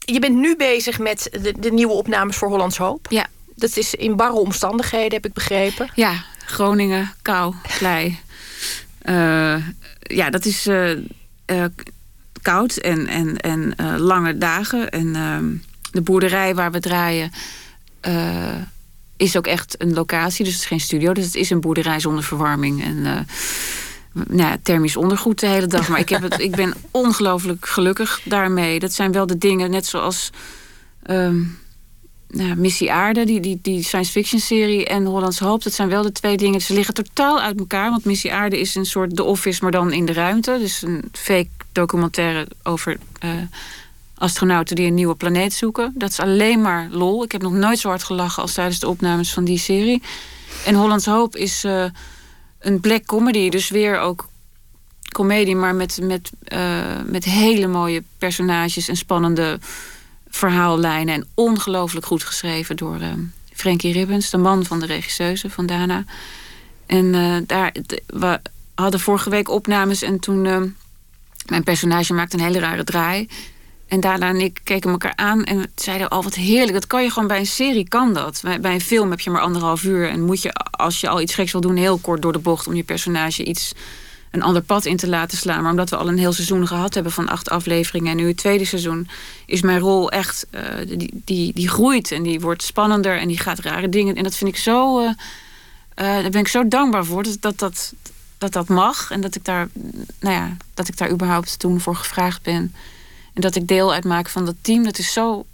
Speaker 3: je bent nu bezig met de, de nieuwe opnames voor Hollands Hoop.
Speaker 4: Ja.
Speaker 3: Dat is in barre omstandigheden, heb ik begrepen.
Speaker 4: Ja, Groningen, kou, klei. Uh, ja, dat is uh, uh, koud en, en, en lange dagen. En ehm, de boerderij waar we draaien is ook echt een locatie. Dus het is geen studio. Dus het is een boerderij zonder verwarming. En nou thermisch ondergoed de hele dag. Maar ik, heb het, ik ben ongelooflijk gelukkig daarmee. Dat zijn wel de dingen, net zoals... Um, nou, Missie Aarde, die, die, die science fiction serie en Hollands Hoop, dat zijn wel de twee dingen. Ze liggen totaal uit elkaar. Want Missie Aarde is een soort The Office, maar dan in de ruimte. Dus een fake documentaire over uh, astronauten die een nieuwe planeet zoeken. Dat is alleen maar lol. Ik heb nog nooit zo hard gelachen als tijdens de opnames van die serie. En Hollands Hoop is uh, een black comedy, dus weer ook comedie, maar met, met, uh, met hele mooie personages en spannende verhaallijnen. En ongelooflijk goed geschreven door uh, Frankie Ribbens, de man van de regisseuse van Dana. En uh, daar, we hadden vorige week opnames en toen... Mijn personage maakte een hele rare draai. En Dana en ik keken elkaar aan en zeiden... al oh, wat heerlijk, dat kan je gewoon bij een serie, kan dat. Bij een film heb je maar anderhalf uur... en moet je, als je al iets geks wil doen, heel kort door de bocht... om je personage iets een ander pad in te laten slaan. Maar omdat we al een heel seizoen gehad hebben van acht afleveringen... en nu het tweede seizoen, is mijn rol echt... Uh, die, die, die groeit en die wordt spannender en die gaat rare dingen. En dat vind ik zo... Uh, daar ben ik zo dankbaar voor dat dat, dat, dat dat mag. En dat ik daar, nou ja, dat ik daar überhaupt toen voor gevraagd ben. En dat ik deel uitmaak van dat team. Dat is zo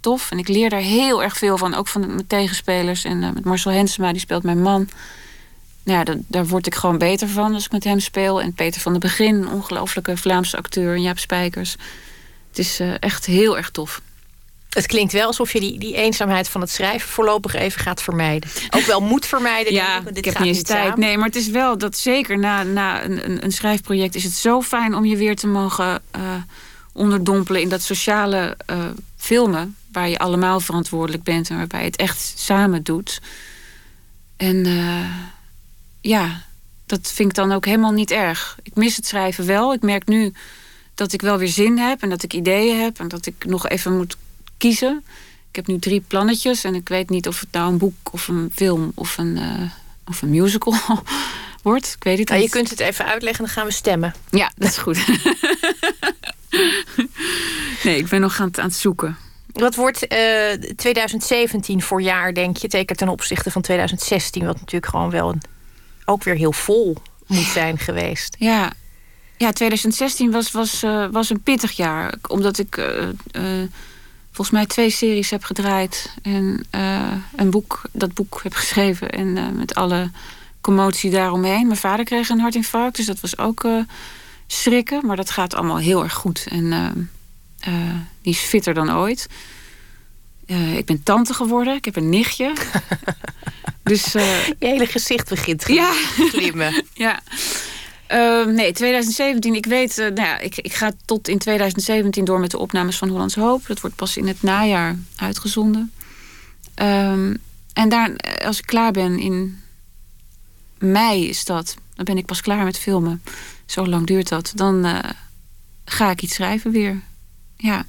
Speaker 4: tof. En ik leer daar heel erg veel van. Ook van mijn tegenspelers. En met Marcel Hensema, die speelt mijn man ja, daar, daar word ik gewoon beter van als ik met hem speel. En Peter van de Begin, een ongelofelijke Vlaamse acteur. En Jaap Spijkers. Het is uh, echt heel erg tof.
Speaker 3: Het klinkt wel alsof je die, die eenzaamheid van het schrijven voorlopig even gaat vermijden. Ook wel moet vermijden.
Speaker 4: ja,
Speaker 3: dit
Speaker 4: ik heb niet eens tijd.
Speaker 3: Samen.
Speaker 4: Nee, maar het is wel dat zeker na, na een, een, schrijfproject is het zo fijn om je weer te mogen uh, onderdompelen in dat sociale uh, filmen. Waar je allemaal verantwoordelijk bent en waarbij je het echt samen doet. En ja, dat vind ik dan ook helemaal niet erg. Ik mis het schrijven wel. Ik merk nu dat ik wel weer zin heb en dat ik ideeën heb en dat ik nog even moet kiezen. Ik heb nu drie plannetjes en ik weet niet of het nou een boek of een film of een, uh, of een musical wordt. Ik weet het
Speaker 3: nou,
Speaker 4: niet.
Speaker 3: Je kunt het even uitleggen, dan gaan we stemmen.
Speaker 4: Ja, dat is goed. nee, ik ben nog aan het, aan het zoeken.
Speaker 3: Wat wordt uh, 2017 voor jaar, denk je? Zeker ten opzichte van 2016, wat natuurlijk gewoon wel een ook weer heel vol moet zijn geweest.
Speaker 4: Ja, ja 2016 was, was, uh, was een pittig jaar. Omdat ik uh, uh, volgens mij twee series heb gedraaid. En een boek, dat boek heb geschreven. En met alle commotie daaromheen. Mijn vader kreeg een hartinfarct. Dus dat was ook schrikken. Maar dat gaat allemaal heel erg goed. En die is fitter dan ooit. ik ben tante geworden. Ik heb een nichtje. Dus, uh,
Speaker 3: Je hele gezicht begint te
Speaker 4: ja.
Speaker 3: glimmen.
Speaker 4: ja. Uh, nee, 2017. Ik weet, uh, nou ja, ik, ik ga tot in 2017 door met de opnames van Hollands Hoop. Dat wordt pas in het najaar uitgezonden. Um, en daar, als ik klaar ben in mei is dat, dan ben ik pas klaar met filmen. Zo lang duurt dat. Dan uh, ga ik iets schrijven weer. Ja.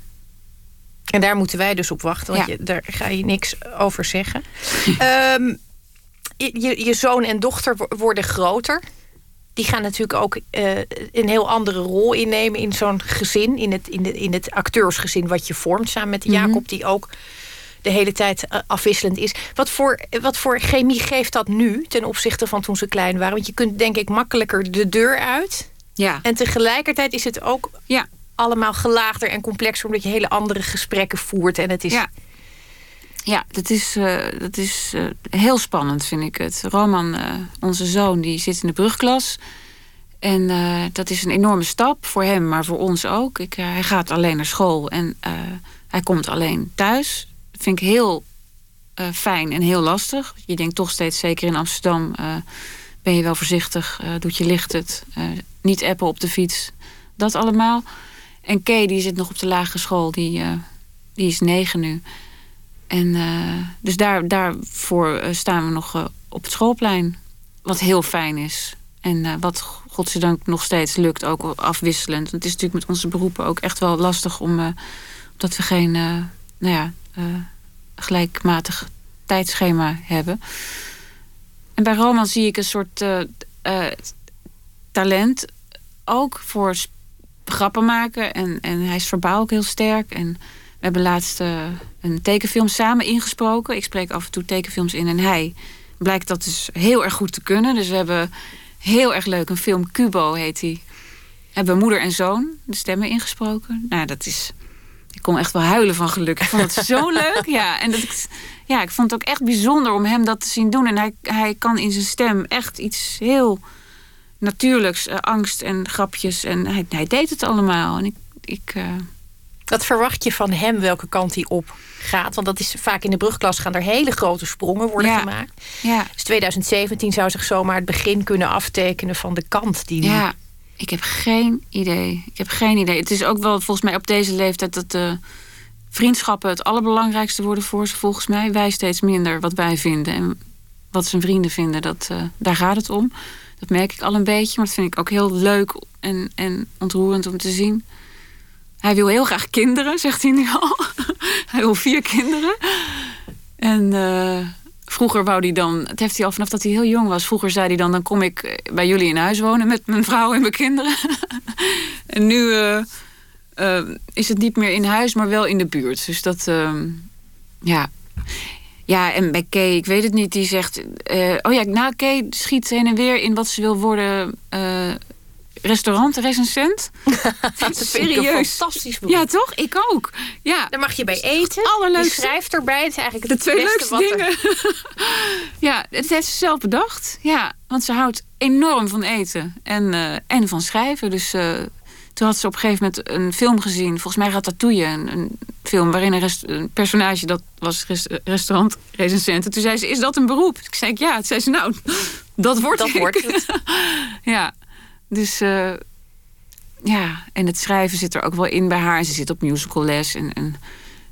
Speaker 3: En daar moeten wij dus op wachten, want
Speaker 4: Ja.
Speaker 3: je, daar ga je niks over zeggen. Ehm, je, je zoon en dochter wo- worden groter. Die gaan natuurlijk ook eh, een heel andere rol innemen in zo'n gezin. In het, in, de, in het acteursgezin wat je vormt samen met Jacob. Die ook de hele tijd eh, afwisselend is. Wat voor, wat voor chemie geeft dat nu ten opzichte van toen ze klein waren? Want je kunt denk ik makkelijker de deur uit.
Speaker 4: Ja.
Speaker 3: En tegelijkertijd is het ook
Speaker 4: Ja.
Speaker 3: allemaal gelaagder en complexer... omdat je hele andere gesprekken voert. En het is...
Speaker 4: Ja. Ja, dat is, eh, dat is eh, heel spannend, vind ik het. Roman, onze zoon, die zit in de brugklas. En dat is een enorme stap voor hem, maar voor ons ook. Ik, hij gaat alleen naar school en hij komt alleen thuis. Dat vind ik heel eh, fijn en heel lastig. Je denkt toch steeds, zeker in Amsterdam... eh, ben je wel voorzichtig, eh, doet je licht het. niet appen op de fiets, dat allemaal. En Kay, die zit nog op de lagere school, die... die is negen nu. En dus daar, daarvoor staan we nog op het schoolplein. Wat heel fijn is. En wat godzijdank nog steeds lukt, ook afwisselend. Want het is natuurlijk met onze beroepen ook echt wel lastig om... omdat we geen nou ja, gelijkmatig tijdschema hebben. En bij Roman zie ik een soort talent ook voor grappen maken. En, en hij is verbaal ook heel sterk. En we hebben laatst een tekenfilm samen ingesproken. Ik spreek af en toe tekenfilms in. En hij blijkt dat dus heel erg goed te kunnen. Dus we hebben heel erg leuk een film, Cubo heet hij. Hebben moeder en zoon de stemmen ingesproken. Nou, dat is... Ik kon echt wel huilen van geluk. Ik vond het zo leuk. Ja, en dat ik, ja, ik vond het ook echt bijzonder om hem dat te zien doen. En hij, hij kan in zijn stem echt iets heel natuurlijks, uh, angst en grapjes. En hij, hij, deed het allemaal. En ik. ik uh...
Speaker 3: Wat verwacht je van hem, welke kant hij op gaat? Want dat is vaak in de brugklas gaan er hele grote sprongen worden gemaakt.
Speaker 4: Ja.
Speaker 3: Dus 2017 zou zich zomaar het begin kunnen aftekenen van de kant die.
Speaker 4: Ja, ik heb geen idee. Ik heb geen idee. Het is ook wel volgens mij op deze leeftijd dat de vriendschappen het allerbelangrijkste worden voor ze. Volgens mij wij steeds minder wat wij vinden en wat zijn vrienden vinden. Dat, uh, daar gaat het om. Dat merk ik al een beetje, maar dat vind ik ook heel leuk en, en ontroerend om te zien. Hij wil heel graag kinderen, zegt hij nu al. hij wil vier kinderen. En uh, vroeger wou hij dan, het heeft hij al vanaf dat hij heel jong was. Vroeger zei hij dan: dan kom ik bij jullie in huis wonen met mijn vrouw en mijn kinderen. en nu uh, uh, is het niet meer in huis, maar wel in de buurt. Dus dat, ja. Ja, en bij Kay, ik weet het niet, die zegt... Oh ja, nou, Kay schiet heen en weer in wat ze wil worden... Restaurantrecensent.
Speaker 3: ik fantastisch beroep.
Speaker 4: Ja, toch? Ik ook. Ja.
Speaker 3: Daar mag je bij eten.
Speaker 4: Allerleukste.
Speaker 3: Je schrijft erbij. Het is eigenlijk
Speaker 4: de twee leukste dingen. ja, het heeft ze zelf bedacht. Ja, want ze houdt enorm van eten en, uh, en van schrijven. Dus toen had ze op een gegeven moment een film gezien. Volgens mij Ratatouille. Een, een film waarin een, een, personage dat was rest, restaurantrecensent. En toen zei ze, is dat een beroep? Ik zei, ja. Toen zei ze, nou, dat wordt
Speaker 3: dat Wordt het.
Speaker 4: ja, dus... Uh, ja, en het schrijven zit er ook wel in bij haar. En ze zit op musicalles en, en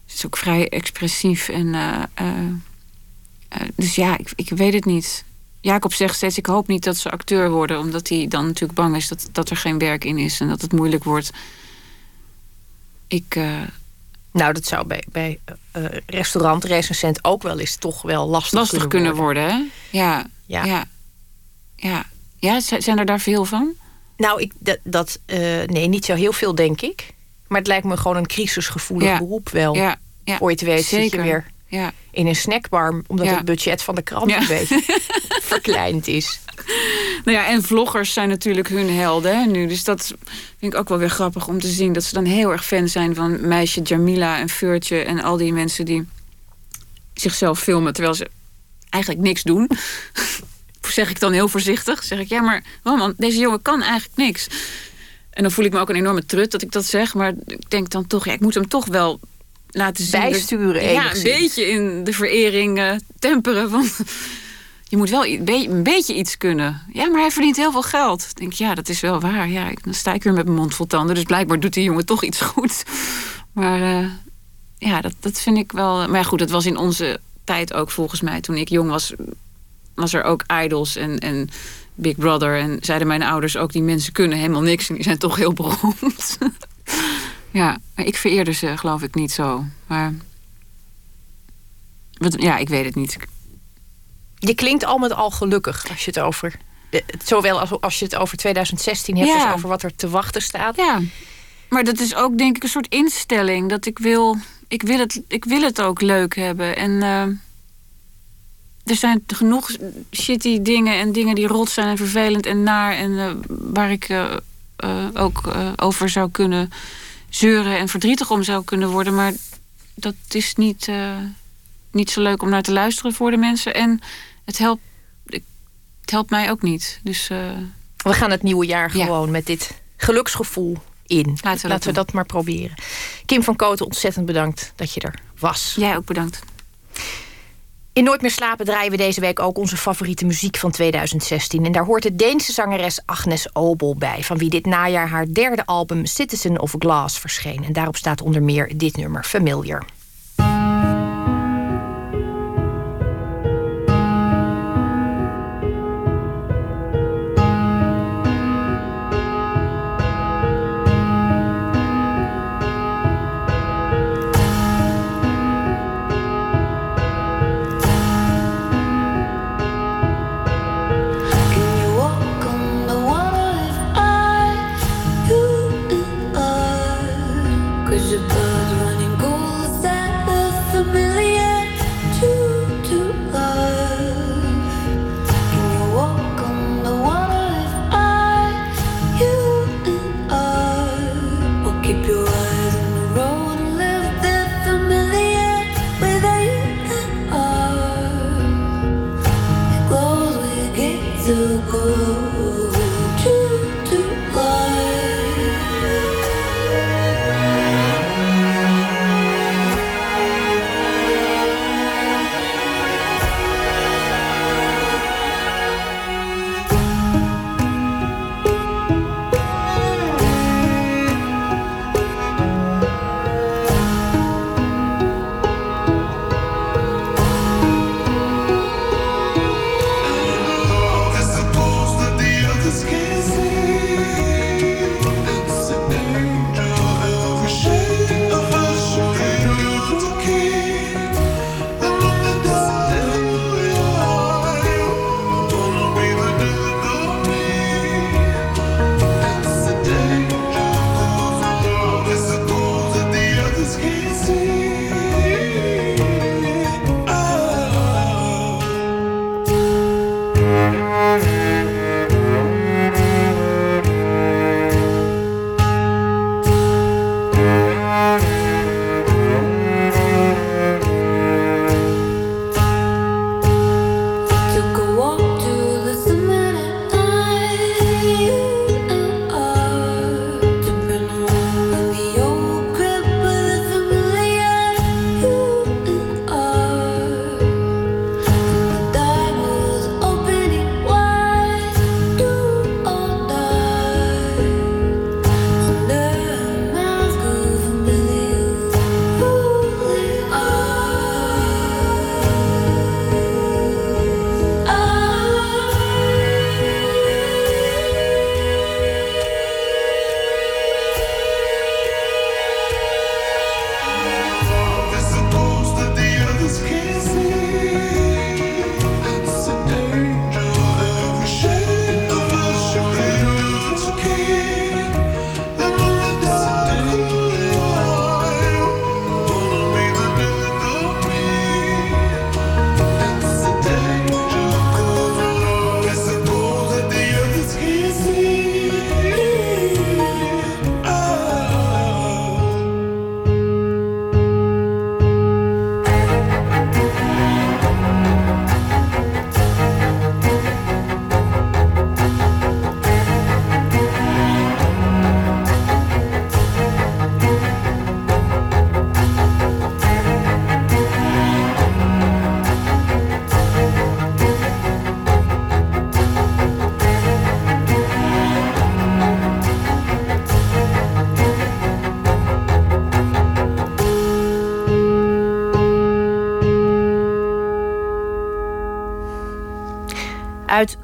Speaker 4: ze is ook vrij expressief. En, uh, uh, dus ja, ik, ik weet het niet. Jacob zegt steeds: Ik hoop niet dat ze acteur worden, omdat hij dan natuurlijk bang is dat, dat er geen werk in is en dat het moeilijk wordt. Ik. Uh...
Speaker 3: Nou, dat zou bij, bij uh, ook wel eens toch wel lastig,
Speaker 4: lastig kunnen, worden. hè? Ja, ja. ja. ja. ja. zijn er daar veel van?
Speaker 3: Nou, ik, dat, dat uh, nee, niet zo heel veel, denk ik. Maar het lijkt me gewoon een crisisgevoelig ja. beroep wel. Ja, ja. Ooit weet
Speaker 4: Zeker.
Speaker 3: je weer
Speaker 4: ja.
Speaker 3: in een snackbar, omdat het budget van de krant een beetje verkleind is.
Speaker 4: Nou ja, en vloggers zijn natuurlijk hun helden hè, nu. Dus dat vind ik ook wel weer grappig om te zien. Dat ze dan heel erg fan zijn van meisje Jamila en Feurtje... en al die mensen die zichzelf filmen terwijl ze eigenlijk niks doen. zeg ik dan heel voorzichtig. Zeg ik, ja, maar man, deze jongen kan eigenlijk niks. En dan voel ik me ook een enorme trut dat ik dat zeg. Maar ik denk dan toch, ja, ik moet hem toch wel laten zien.
Speaker 3: Bijsturen
Speaker 4: Ja, een beetje in de verering uh, temperen. Want je moet wel een beetje iets kunnen. Ja, maar hij verdient heel veel geld. Ik denk, ja, dat is wel waar. Ja, dan sta ik weer met mijn mond vol tanden. Dus blijkbaar doet die jongen toch iets goed. Maar uh, ja, dat, dat vind ik wel... Maar goed, dat was in onze tijd ook volgens mij. Toen ik jong was, was er ook idols en, en Big Brother. En zeiden mijn ouders ook, die mensen kunnen helemaal niks. En die zijn toch heel beroemd. ja, maar ik vereerde ze geloof ik niet zo. Maar... Ja, ik weet het niet.
Speaker 3: Je klinkt al met al gelukkig als je het over. Zowel als, als je het over 2016 hebt, als over wat er te wachten staat.
Speaker 4: Ja, maar dat is ook denk ik een soort instelling. Dat ik wil. Ik wil het, ik wil het ook leuk hebben. En uh, er zijn genoeg shitty dingen en dingen die rot zijn en vervelend en naar. En uh, waar ik uh, ook over zou kunnen zeuren en verdrietig om zou kunnen worden. Maar dat is niet, niet zo leuk om naar te luisteren voor de mensen. En het helpt, het helpt mij ook niet. Dus.
Speaker 3: We gaan het nieuwe jaar gewoon met dit geluksgevoel in.
Speaker 4: Laten we,
Speaker 3: Laten we dat maar proberen. Kim van Koten, ontzettend bedankt dat je er was.
Speaker 4: Jij ook bedankt.
Speaker 3: In Nooit meer slapen draaien we deze week ook onze favoriete muziek van 2016. En daar hoort de Deense zangeres Agnes Obel bij... van wie dit najaar haar derde album Citizen of Glass verscheen. En daarop staat onder meer dit nummer, Familiar.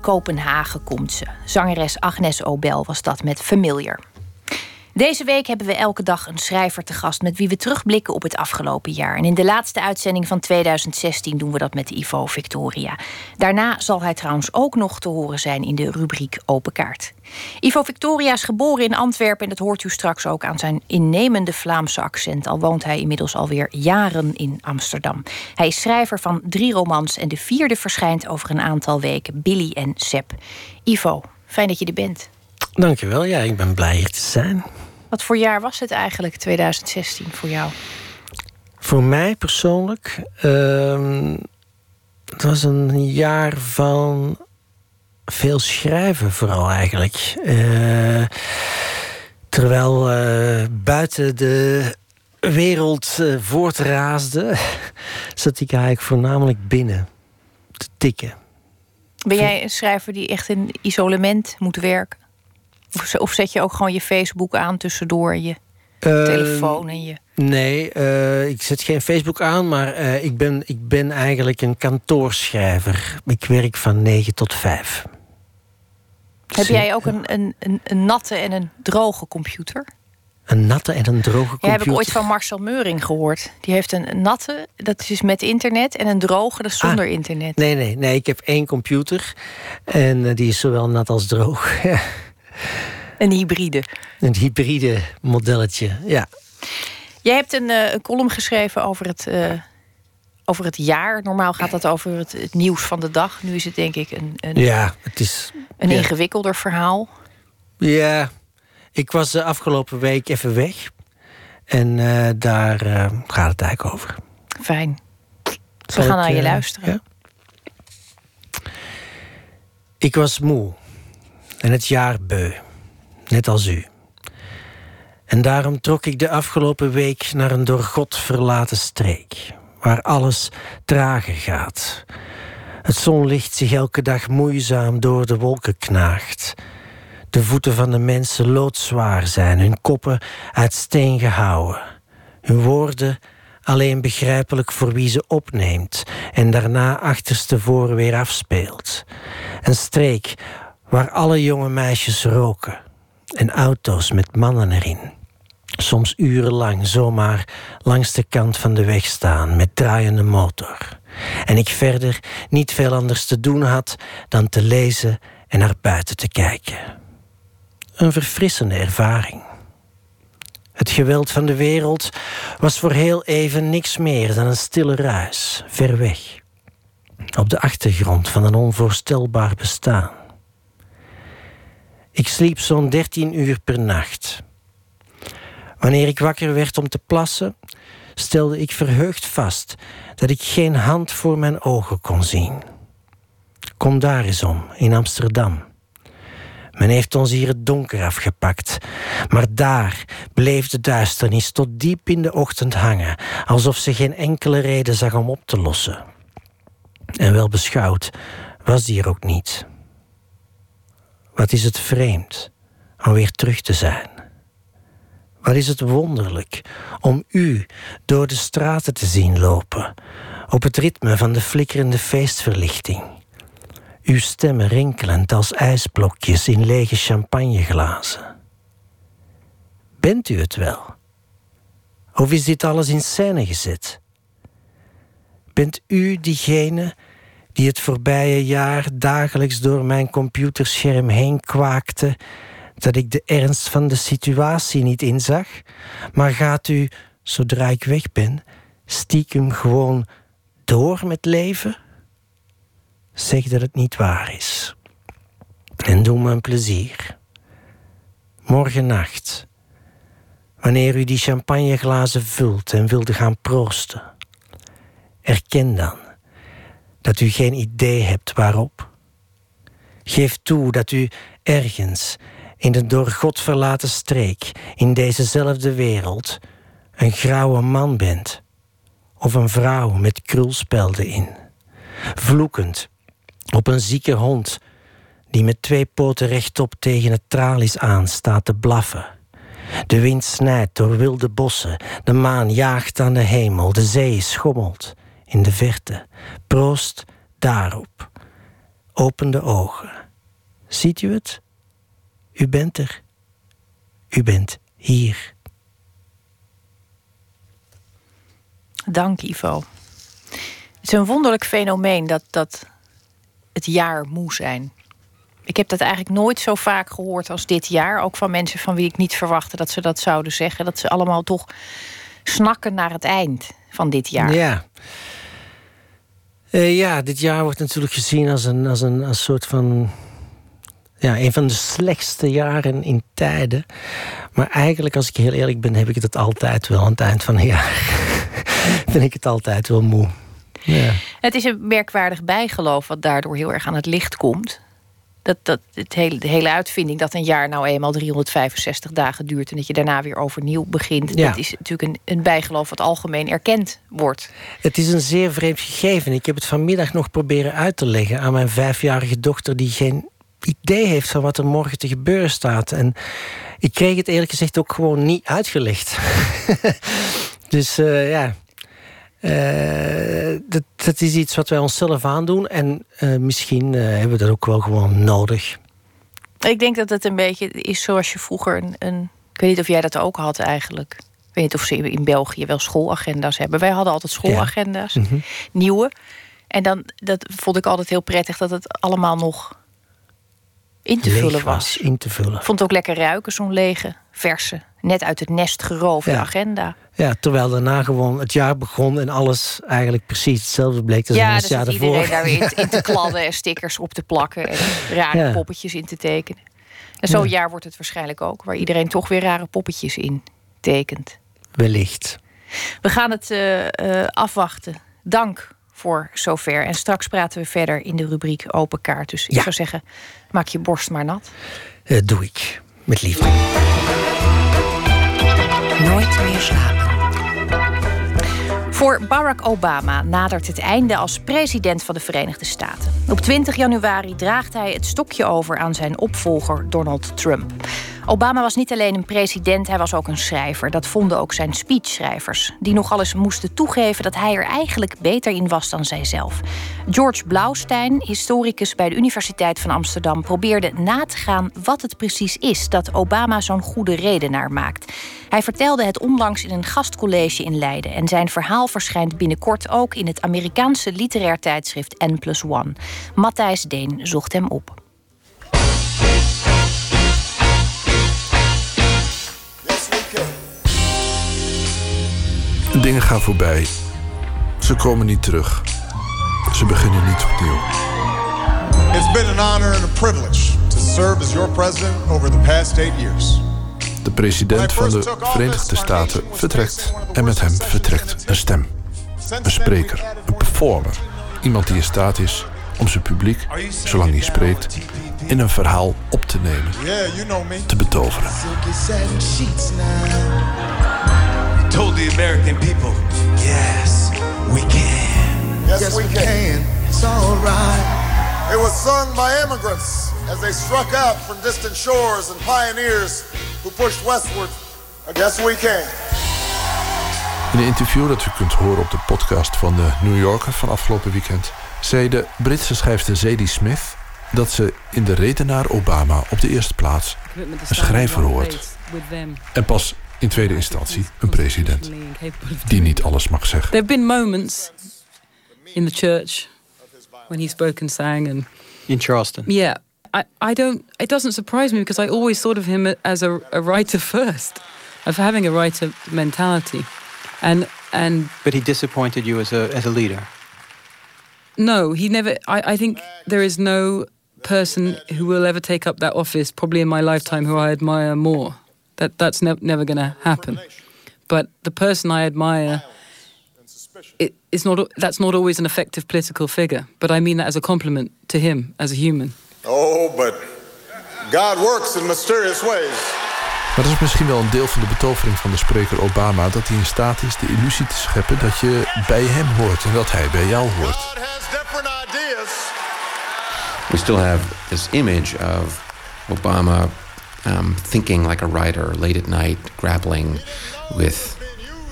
Speaker 3: Kopenhagen komt ze. Zangeres Agnes Obel was dat met Familiar. Deze week hebben we elke dag een schrijver te gast met wie we terugblikken op het afgelopen jaar. En in de laatste uitzending van 2016 doen we dat met Ivo Victoria. Daarna zal hij trouwens ook nog te horen zijn in de rubriek Open Kaart. Ivo Victoria is geboren in Antwerpen en dat hoort u straks ook aan zijn innemende Vlaamse accent. Al woont hij inmiddels alweer jaren in Amsterdam. Hij is schrijver van drie romans en de vierde verschijnt over een aantal weken: Billy en Seb. Ivo, fijn dat je er bent.
Speaker 6: Dankjewel, ja, ik ben blij hier te zijn.
Speaker 3: Wat voor jaar was het eigenlijk, 2016, voor jou?
Speaker 6: Voor mij persoonlijk, uh, het was een jaar van veel schrijven vooral eigenlijk. Uh, terwijl uh, buiten de wereld uh, voortraasde, zat ik eigenlijk voornamelijk binnen te tikken.
Speaker 3: Ben jij een schrijver die echt in isolement moet werken? Of zet je ook gewoon je Facebook aan tussendoor, je uh, telefoon en je.
Speaker 6: Nee, uh, ik zet geen Facebook aan, maar uh, ik, ben, ik ben eigenlijk een kantoorschrijver. Ik werk van 9 tot 5.
Speaker 3: Heb jij ook een, een, een, een, natte en een droge computer?
Speaker 6: Een natte en een droge computer?
Speaker 3: Ja, heb ik ooit van Marcel Meuring gehoord. Die heeft een natte, dat is met internet, en een droge, dat is zonder
Speaker 6: ah,
Speaker 3: internet.
Speaker 6: Nee, nee, nee, ik heb één computer en die is zowel nat als droog.
Speaker 3: Een hybride.
Speaker 6: Een hybride modelletje, ja.
Speaker 3: Jij hebt een, uh, een column geschreven over het, uh, over het jaar. Normaal gaat dat over het, het, nieuws van de dag. Nu is het denk ik een, een,
Speaker 6: ja, het is,
Speaker 3: een
Speaker 6: ja.
Speaker 3: ingewikkelder verhaal.
Speaker 6: Ja, ik was de afgelopen week even weg. En uh, daar gaat het eigenlijk over.
Speaker 3: Fijn. We gaan naar je luisteren.
Speaker 6: Ja? Ik was moe en het jaar beu, net als u. En daarom trok ik de afgelopen week naar een door God verlaten streek, waar alles trager gaat. Het zonlicht zich elke dag moeizaam door de wolken knaagt. De voeten van de mensen loodzwaar zijn, hun koppen uit steen gehouden. Hun woorden alleen begrijpelijk voor wie ze opneemt en daarna achterstevoren weer afspeelt. Een streek waar alle jonge meisjes roken en auto's met mannen erin. Soms urenlang zomaar langs de kant van de weg staan met draaiende motor. En ik verder niet veel anders te doen had dan te lezen en naar buiten te kijken. Een verfrissende ervaring. Het geweld van de wereld was voor heel even niks meer dan een stille ruis, ver weg. Op de achtergrond van een onvoorstelbaar bestaan. Ik sliep zo'n dertien uur per nacht. Wanneer ik wakker werd om te plassen, stelde ik verheugd vast dat ik geen hand voor mijn ogen kon zien. Kom daar eens om, in Amsterdam. Men heeft ons hier het donker afgepakt. Maar daar bleef de duisternis tot diep in de ochtend hangen, alsof ze geen enkele reden zag om op te lossen. En wel beschouwd was die er ook niet. Wat is het vreemd om weer terug te zijn? Wat is het wonderlijk om u door de straten te zien lopen, op het ritme van de flikkerende feestverlichting uw stemmen rinkelend als ijsblokjes in lege champagneglazen. Bent u het wel? Of is dit alles in scène gezet? Bent u diegene die het voorbije jaar dagelijks door mijn computerscherm heen kwaakte dat ik de ernst van de situatie niet inzag, maar gaat u, zodra ik weg ben, stiekem gewoon door met leven? Zeg dat het niet waar is. En doe me een plezier. Morgen nacht, wanneer u die champagneglazen vult en wilde gaan proosten, erken dan dat u geen idee hebt waarop. Geef toe dat u ergens in de door God verlaten streek, in dezezelfde wereld, een grauwe man bent of een vrouw met krulspelden in, vloekend op een zieke hond die met twee poten rechtop tegen het tralies aan staat te blaffen. De wind snijdt door wilde bossen, de maan jaagt aan de hemel, de zee schommelt in de verte. Proost daarop. Open de ogen. Ziet u het? U bent er. U bent hier.
Speaker 3: Dank, Ivo. Het is een wonderlijk fenomeen dat, dat het jaar moe zijn. Ik heb dat eigenlijk nooit zo vaak gehoord als dit jaar. Ook van mensen van wie ik niet verwachtte dat ze dat zouden zeggen. Dat ze allemaal toch snakken naar het eind van dit jaar.
Speaker 6: Ja. Uh, ja, dit jaar wordt natuurlijk gezien als een, als een als soort van. Ja, een van de slechtste jaren in tijden. Maar eigenlijk, als ik heel eerlijk ben, heb ik het altijd wel aan het eind van het jaar. Vind ik het altijd wel moe. Ja.
Speaker 3: Het is een merkwaardig bijgeloof wat daardoor heel erg aan het licht komt. Dat, dat het hele, de hele uitvinding dat een jaar nou eenmaal 365 dagen duurt en dat je daarna weer overnieuw begint. Ja. Dat is natuurlijk een, een bijgeloof wat algemeen erkend wordt.
Speaker 6: Het is een zeer vreemd gegeven. Ik heb het vanmiddag nog proberen uit te leggen aan mijn vijfjarige dochter, die geen idee heeft van wat er morgen te gebeuren staat. En ik kreeg het eerlijk gezegd ook gewoon niet uitgelegd. dus uh, ja, uh, dat, dat, is iets wat wij onszelf aandoen. En uh, misschien uh, hebben we dat ook wel gewoon nodig.
Speaker 3: Ik denk dat het een beetje is zoals je vroeger een, een. Ik weet niet of jij dat ook had eigenlijk. Ik weet niet of ze in België wel schoolagenda's hebben. Wij hadden altijd schoolagenda's, ja. mm -hmm. nieuwe. En dan, dat vond ik altijd heel prettig dat het allemaal nog in te
Speaker 6: Leeg
Speaker 3: vullen was.
Speaker 6: was. In te vullen.
Speaker 3: Ik vond het ook lekker ruiken, zo'n lege, verse, net uit het nest geroofde
Speaker 6: Ja.
Speaker 3: agenda.
Speaker 6: Ja, terwijl daarna gewoon het jaar begon en alles eigenlijk precies hetzelfde bleek zijn
Speaker 3: Ja,
Speaker 6: als
Speaker 3: dus
Speaker 6: het jaar daarvoor.
Speaker 3: iedereen daar weer in, in te kladden en stickers op te plakken en rare
Speaker 6: Ja.
Speaker 3: poppetjes in te tekenen. En zo'n jaar wordt het waarschijnlijk ook, waar iedereen toch weer rare poppetjes in tekent.
Speaker 6: Wellicht.
Speaker 3: We gaan het eh, eh, afwachten. Dank voor zover. En straks praten we verder in de rubriek Open Kaart. Dus ik
Speaker 6: Ja.
Speaker 3: zou zeggen, maak je borst maar nat.
Speaker 6: Eh, doe ik. Met liefde.
Speaker 2: Nooit meer slapen.
Speaker 3: Voor Barack Obama nadert het einde als president van de Verenigde Staten. Op 20 januari draagt hij het stokje over aan zijn opvolger Donald Trump. Obama was niet alleen een president, hij was ook een schrijver. Dat vonden ook zijn speechschrijvers, die nogal eens moesten toegeven dat hij er eigenlijk beter in was dan zijzelf. George Blaustein, historicus bij de Universiteit van Amsterdam, probeerde na te gaan wat het precies is dat Obama zo'n goede redenaar maakt. Hij vertelde het onlangs in een gastcollege in Leiden en zijn verhaal verschijnt binnenkort ook in het Amerikaanse literair tijdschrift N plus. Matthijs Deen zocht hem op.
Speaker 7: Dingen gaan voorbij. Ze komen niet terug. Ze beginnen niet opnieuw.
Speaker 8: It's been an honor and a privilege to serve as your president over the past eight years.
Speaker 7: De president van de Verenigde Staten vertrekt en met hem vertrekt een stem. Een spreker, een performer. Iemand die in staat is om zijn publiek, zolang hij spreekt, in een verhaal op te nemen, te betoveren.
Speaker 9: Told the American people, yes, we can.
Speaker 8: Yes, we can.
Speaker 9: It's all right.
Speaker 8: It was sung by immigrants as they struck out from distant shores and pioneers who pushed westward. Yes, we can.
Speaker 7: In een interview dat u kunt horen op de podcast van de New Yorker van afgelopen weekend... zei de Britse schrijfster Zadie Smith dat ze in de redenaar Obama op de eerste plaats een schrijver hoort. En pas in tweede instantie een president die niet alles mag zeggen.
Speaker 10: There have been moments in the church when he spoke and sang and
Speaker 11: In Charleston.
Speaker 10: yeah. I, I don't it doesn't surprise me because I always thought of him as a, a writer first. Of having a writer mentality. And and
Speaker 11: But he disappointed you as a as a leader.
Speaker 10: no, he never I, I think there is no person who will ever take up that office probably in my lifetime who I admire more. That that's ne- never gonna happen. But the person I admire it is not that's not always an effective political figure. But I mean that as a compliment to him as a human.
Speaker 8: Oh, but God works in mysterious ways.
Speaker 7: Maar dat is misschien wel een deel van de betovering van de spreker Obama... dat hij in staat is de illusie te scheppen dat je bij hem hoort... en dat hij bij jou hoort.
Speaker 8: God has different ideas.
Speaker 12: we still have this image of Obama um, thinking like a writer late at night, grappling with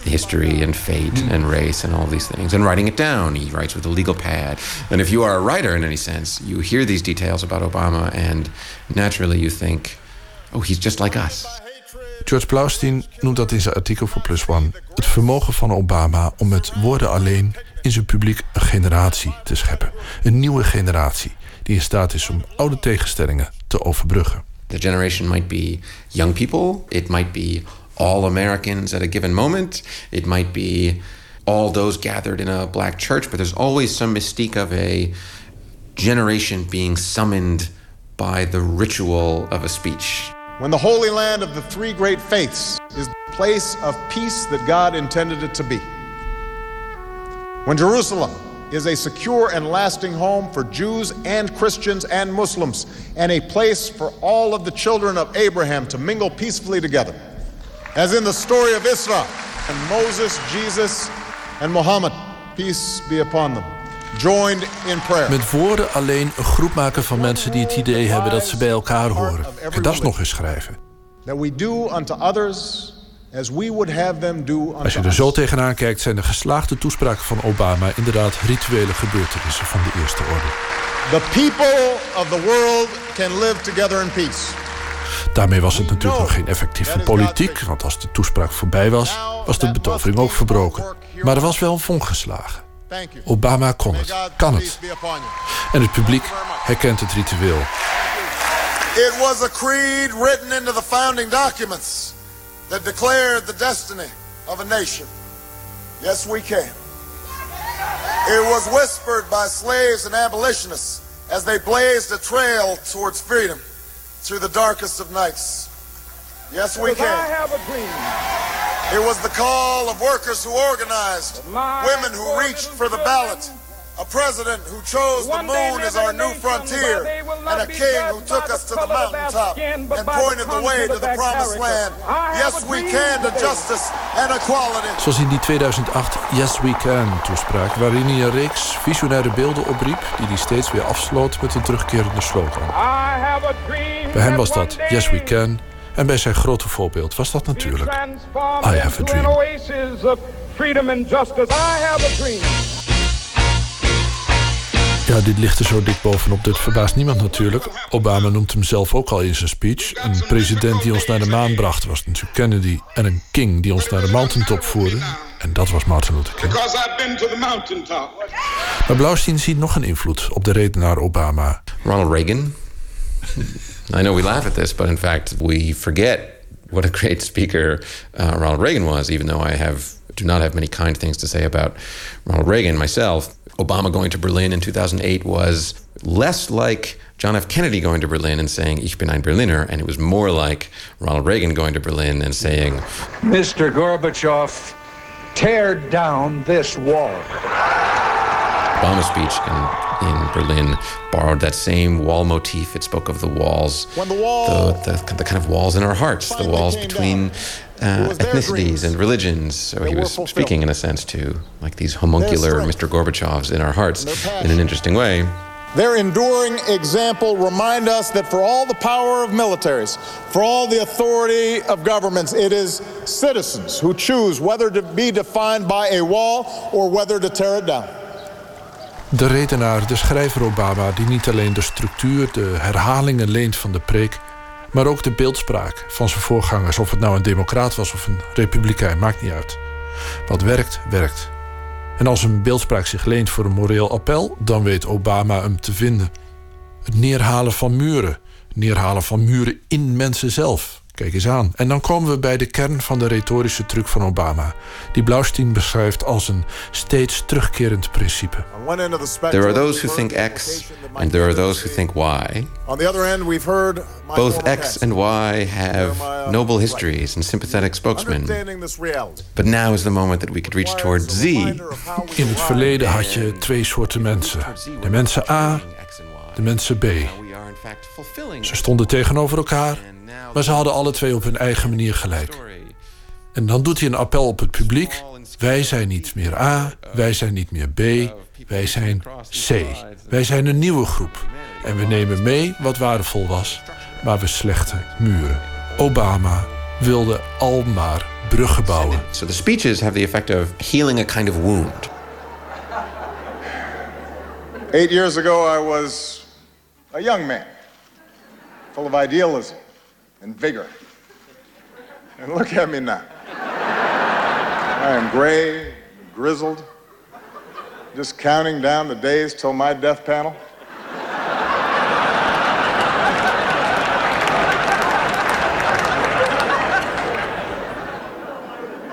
Speaker 12: history and fate and race and all these things, and writing it down. He writes with a legal pad. And if you are a writer in any sense, you hear these details about Obama, and naturally you think, oh, he's just like us.
Speaker 7: George Blaustein noemt dat in zijn artikel voor Plus One... het vermogen van Obama om met woorden alleen... in zijn publiek een generatie te scheppen. Een nieuwe generatie die in staat is om oude tegenstellingen te overbruggen.
Speaker 12: The generation might be young people, it might be all Americans at a given moment, it might be all those gathered in a black church, but there's always some mystique of a generation being summoned by the ritual of a speech.
Speaker 8: When the Holy Land of the three great faiths is the place of peace that God intended it to be. When Jerusalem is a secure and lasting home for Jews and Christians and Muslims, and a place for all of the children of Abraham to mingle peacefully together. As in the story of Israel and Moses, Jesus, and Muhammad, peace be upon them, joined in prayer.
Speaker 7: Met woorden alleen een groep maken van mensen die het idee hebben dat ze bij elkaar horen. En dat is nog eens schrijven.
Speaker 8: That we do unto others
Speaker 7: Als je er zo tegenaan kijkt, zijn de geslaagde toespraken van Obama inderdaad rituele gebeurtenissen van de eerste orde.
Speaker 8: The people of the world can live together in peace.
Speaker 7: Daarmee was het natuurlijk nog geen effectieve politiek, want als de toespraak voorbij was, was de betovering ook verbroken. Maar er was wel een vonk geslagen. Obama kon het, kan het. En het publiek herkent het ritueel.
Speaker 8: It was a creed written into the founding documents that declared the destiny of a nation. Yes, we can. It was whispered by slaves and abolitionists as they blazed a trail towards freedom through the darkest of nights. Yes, we can. It was the call of workers who organized, women who reached for the ballot, A president who chose the moon as our new frontier, and a king who took us to the mountaintop and pointed the way to the promised land. Yes, we can to justice and equality.
Speaker 7: Zoals in die 2008 Yes We Can toespraak, waarin hij een reeks visionaire beelden opriep die hij steeds weer afsloot met een terugkerende slogan. Bij hem was dat Yes We Can en bij zijn grote voorbeeld was dat natuurlijk I Have a Dream.
Speaker 13: Freedom and justice. I have a dream.
Speaker 7: Ja, dit ligt er zo dik bovenop. Dit verbaast niemand natuurlijk. Obama noemt hem zelf ook al in zijn speech. Een president die ons naar de maan bracht was natuurlijk Kennedy. En een king die ons naar de mountaintop voerde. En dat was Martin Luther King. Maar Blaustein ziet nog een invloed op de redenaar Obama.
Speaker 12: Ronald Reagan. I know we laugh at this, but in fact, we forget what a great speaker uh, Ronald Reagan was, even though I have do not have many kind things to say about Ronald Reagan myself. Obama going to Berlin in 2008 was less like John F. Kennedy going to Berlin and saying, Ich bin ein Berliner, and it was more like Ronald Reagan going to Berlin and saying,
Speaker 13: Mr. Gorbachev, tear down this wall.
Speaker 12: Obama's speech in, in Berlin borrowed that same wall motif. It spoke of the walls,
Speaker 8: the wall
Speaker 12: the, the, the kind of walls in our hearts, the walls between uh, ethnicities and religions. So he was speaking, in a sense, to like these homuncular Mr. Gorbachevs in our hearts in an interesting way.
Speaker 8: Their enduring example remind us that for all the power of militaries, for all the authority of governments, it is citizens who choose whether to be defined by a wall or whether to tear it down.
Speaker 7: De redenaar, de schrijver Obama, die niet alleen de structuur, de herhalingen leent van de preek, maar ook de beeldspraak van zijn voorgangers. Of het nou een democraat was of een republikein, maakt niet uit. Wat werkt, werkt. En als een beeldspraak zich leent voor een moreel appel, dan weet Obama hem te vinden. Het neerhalen van muren. Neerhalen van muren in mensen zelf. Kijk eens aan. En dan komen we bij de kern van de retorische truc van Obama. Die Blaustein beschrijft als een steeds terugkerend principe.
Speaker 12: There are those who think X, and there are those who think Y.
Speaker 8: On the other end, we've heard my
Speaker 12: Both X and Y have noble histories and sympathetic spokesmen. But now is the moment that we could reach toward Z.
Speaker 7: In het verleden had je twee soorten mensen. De mensen A, de mensen B. Ze stonden tegenover elkaar, maar ze hadden alle twee op hun eigen manier gelijk. En dan doet hij een appel op het publiek. Wij zijn niet meer A, wij zijn niet meer B, wij zijn C. Wij zijn een nieuwe groep. En we nemen mee wat waardevol was, maar we slechten muren. Obama wilde al maar bruggen bouwen.
Speaker 12: So the speeches have the effect of healing a kind of wound.
Speaker 8: Eight years ago, I was a young man, full of idealism and vigor. And look at me now. I am gray, grizzled, just counting down the days till my death panel.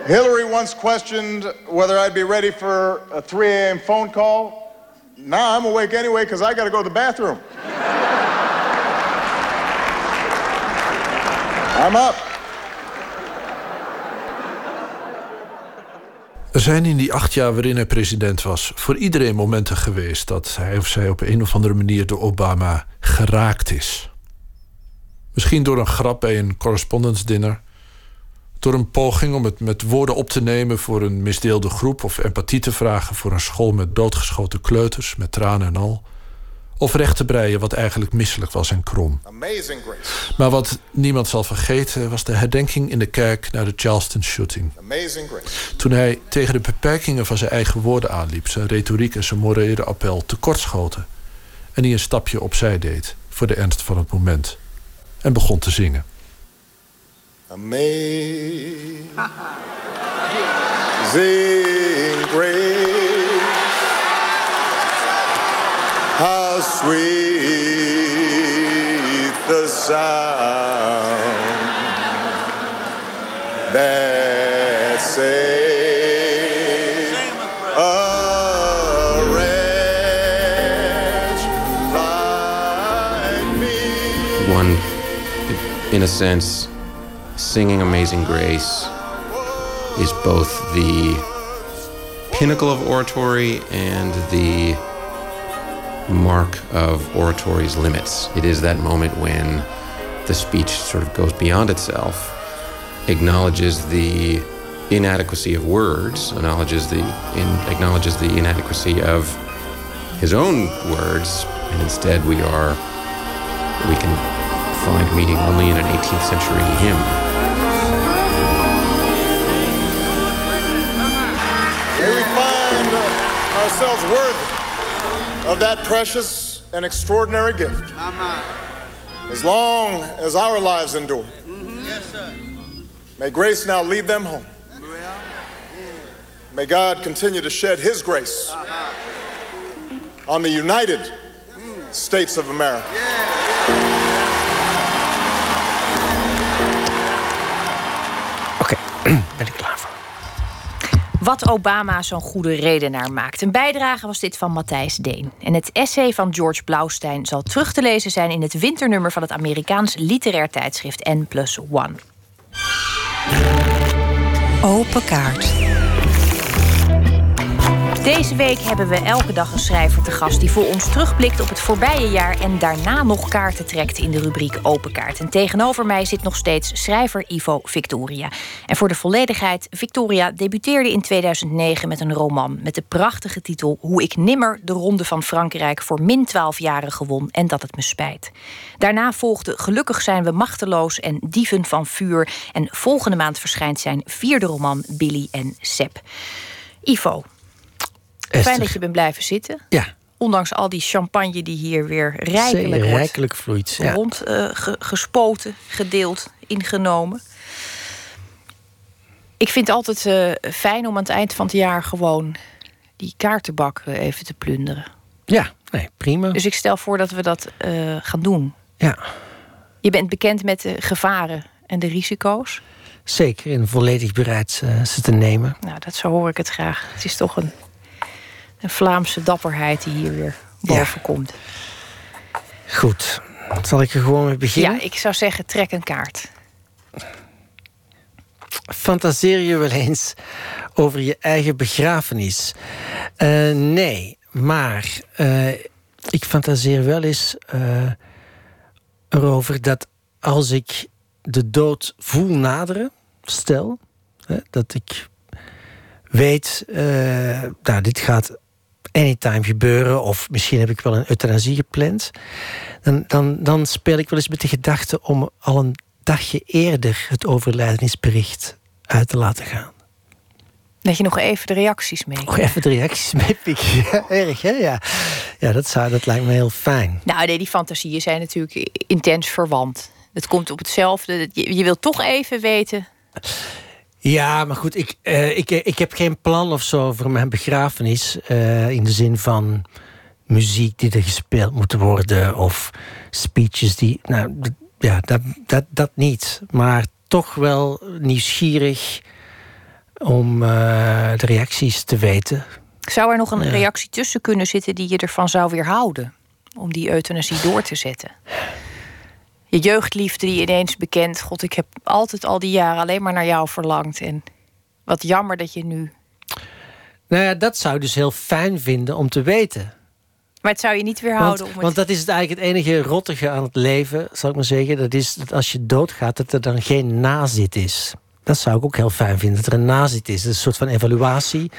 Speaker 8: Hillary once questioned whether I'd be ready for a 3 a.m. phone call. Now I'm awake anyway because I got to go to the bathroom. I'm up.
Speaker 7: Er zijn in die acht jaar waarin hij president was... voor iedereen momenten geweest dat hij of zij op een of andere manier... door Obama geraakt is. Misschien door een grap bij een correspondence dinner... door een poging om het met woorden op te nemen... voor een misdeelde groep of empathie te vragen... voor een school met doodgeschoten kleuters, met tranen en al... of recht te breien wat eigenlijk misselijk was en krom. Maar wat niemand zal vergeten... was de herdenking in de kerk naar de Charleston shooting... Toen hij tegen de beperkingen van zijn eigen woorden aanliep, zijn retoriek en zijn morele appel tekortschoten. En hij een stapje opzij deed voor de ernst van het moment. En begon te zingen.
Speaker 8: Amazing grace. Sweet the sound that me.
Speaker 12: One, in a sense, singing Amazing Grace is both the pinnacle of oratory and the mark of oratory's limits. It is that moment when the speech sort of goes beyond itself, acknowledges the inadequacy of words, acknowledges the in, acknowledges the inadequacy of his own words, and instead we are we can find meaning only in an 18th century hymn.
Speaker 8: May we find ourselves worthy of that precious and extraordinary gift. As long as our lives endure. Mm-hmm. May grace now lead them home. May God continue to shed His grace uh-huh. on the United States of America.
Speaker 3: Wat Obama zo'n goede redenaar maakt. Een bijdrage was dit van Matthijs Deen. En het essay van George Blaustein zal terug te lezen zijn in het winternummer van het Amerikaans literair tijdschrift N One.
Speaker 2: Open kaart.
Speaker 3: Deze week hebben we elke dag een schrijver te gast die voor ons terugblikt op het voorbije jaar en daarna nog kaarten trekt in de rubriek Open Kaart. En tegenover mij zit nog steeds schrijver Ivo Victoria. En voor de volledigheid, Victoria debuteerde in 2009 met een roman met de prachtige titel Hoe ik nimmer de Ronde van Frankrijk voor min 12 jaren gewon en dat het me spijt. Daarna volgde Gelukkig zijn we machteloos en Dieven van vuur. En volgende maand verschijnt zijn vierde roman Billy en Sep. Ivo,
Speaker 6: Esther.
Speaker 3: Fijn dat je bent blijven zitten.
Speaker 6: Ja.
Speaker 3: Ondanks al die champagne die hier weer rijkelijk wordt
Speaker 6: rijkelijk vloeit. Ja.
Speaker 3: rond eh, ge- gespoten, gedeeld, ingenomen. Ik vind het altijd eh, fijn om aan het eind van het jaar gewoon die kaartenbak eh, even te plunderen.
Speaker 6: Ja, nee, prima.
Speaker 3: Dus ik stel voor dat we dat gaan doen.
Speaker 6: Ja.
Speaker 3: Je bent bekend met de gevaren en de risico's.
Speaker 6: Zeker, en volledig bereid ze te nemen.
Speaker 3: Nou, dat zo hoor ik het graag. Het is toch een, een Vlaamse dapperheid die hier weer boven komt.
Speaker 6: Goed, zal ik er gewoon mee beginnen?
Speaker 3: Ja, ik zou zeggen, trek een kaart.
Speaker 6: Fantaseer je wel eens over je eigen begrafenis? Eh, nee, maar eh, ik fantaseer wel eens eh, erover dat als ik de dood voel naderen, stel hè, dat ik weet, nou, dit gaat anytime gebeuren, of misschien heb ik wel een euthanasie gepland, dan, dan, dan speel ik wel eens met de gedachte om al een dagje eerder het overlijdensbericht uit te laten gaan.
Speaker 3: Dat je nog even de reacties mee.
Speaker 6: Nog even de reacties meepikken. Ja, erg, hè? Ja, ja dat, zou, dat lijkt me heel fijn.
Speaker 3: Nou, nee, die fantasieën zijn natuurlijk intens verwant. Het komt op hetzelfde. Je, je wilt toch even weten.
Speaker 6: Ja, maar goed, ik, eh, ik, ik heb geen plan of zo voor mijn begrafenis. eh, in de zin van muziek die er gespeeld moet worden. Of speeches die. Nou, ja, dat, dat, dat niet. Maar toch wel nieuwsgierig om eh, de reacties te weten.
Speaker 3: Zou er nog een
Speaker 6: Ja.
Speaker 3: reactie tussen kunnen zitten die je ervan zou weerhouden? Om die euthanasie door te zetten. Je jeugdliefde die ineens bekend. God, ik heb altijd al die jaren alleen maar naar jou verlangd. En wat jammer dat je nu.
Speaker 6: Nou ja, dat zou ik dus heel fijn vinden om te weten.
Speaker 3: Maar het zou je niet weerhouden
Speaker 6: Want,
Speaker 3: om het.
Speaker 6: want dat is het eigenlijk het enige rottige aan het leven, zal ik maar zeggen. Dat is dat als je doodgaat, dat er dan geen nazit is. Dat zou ik ook heel fijn vinden, dat er een nazit is. Dat is een soort van evaluatie.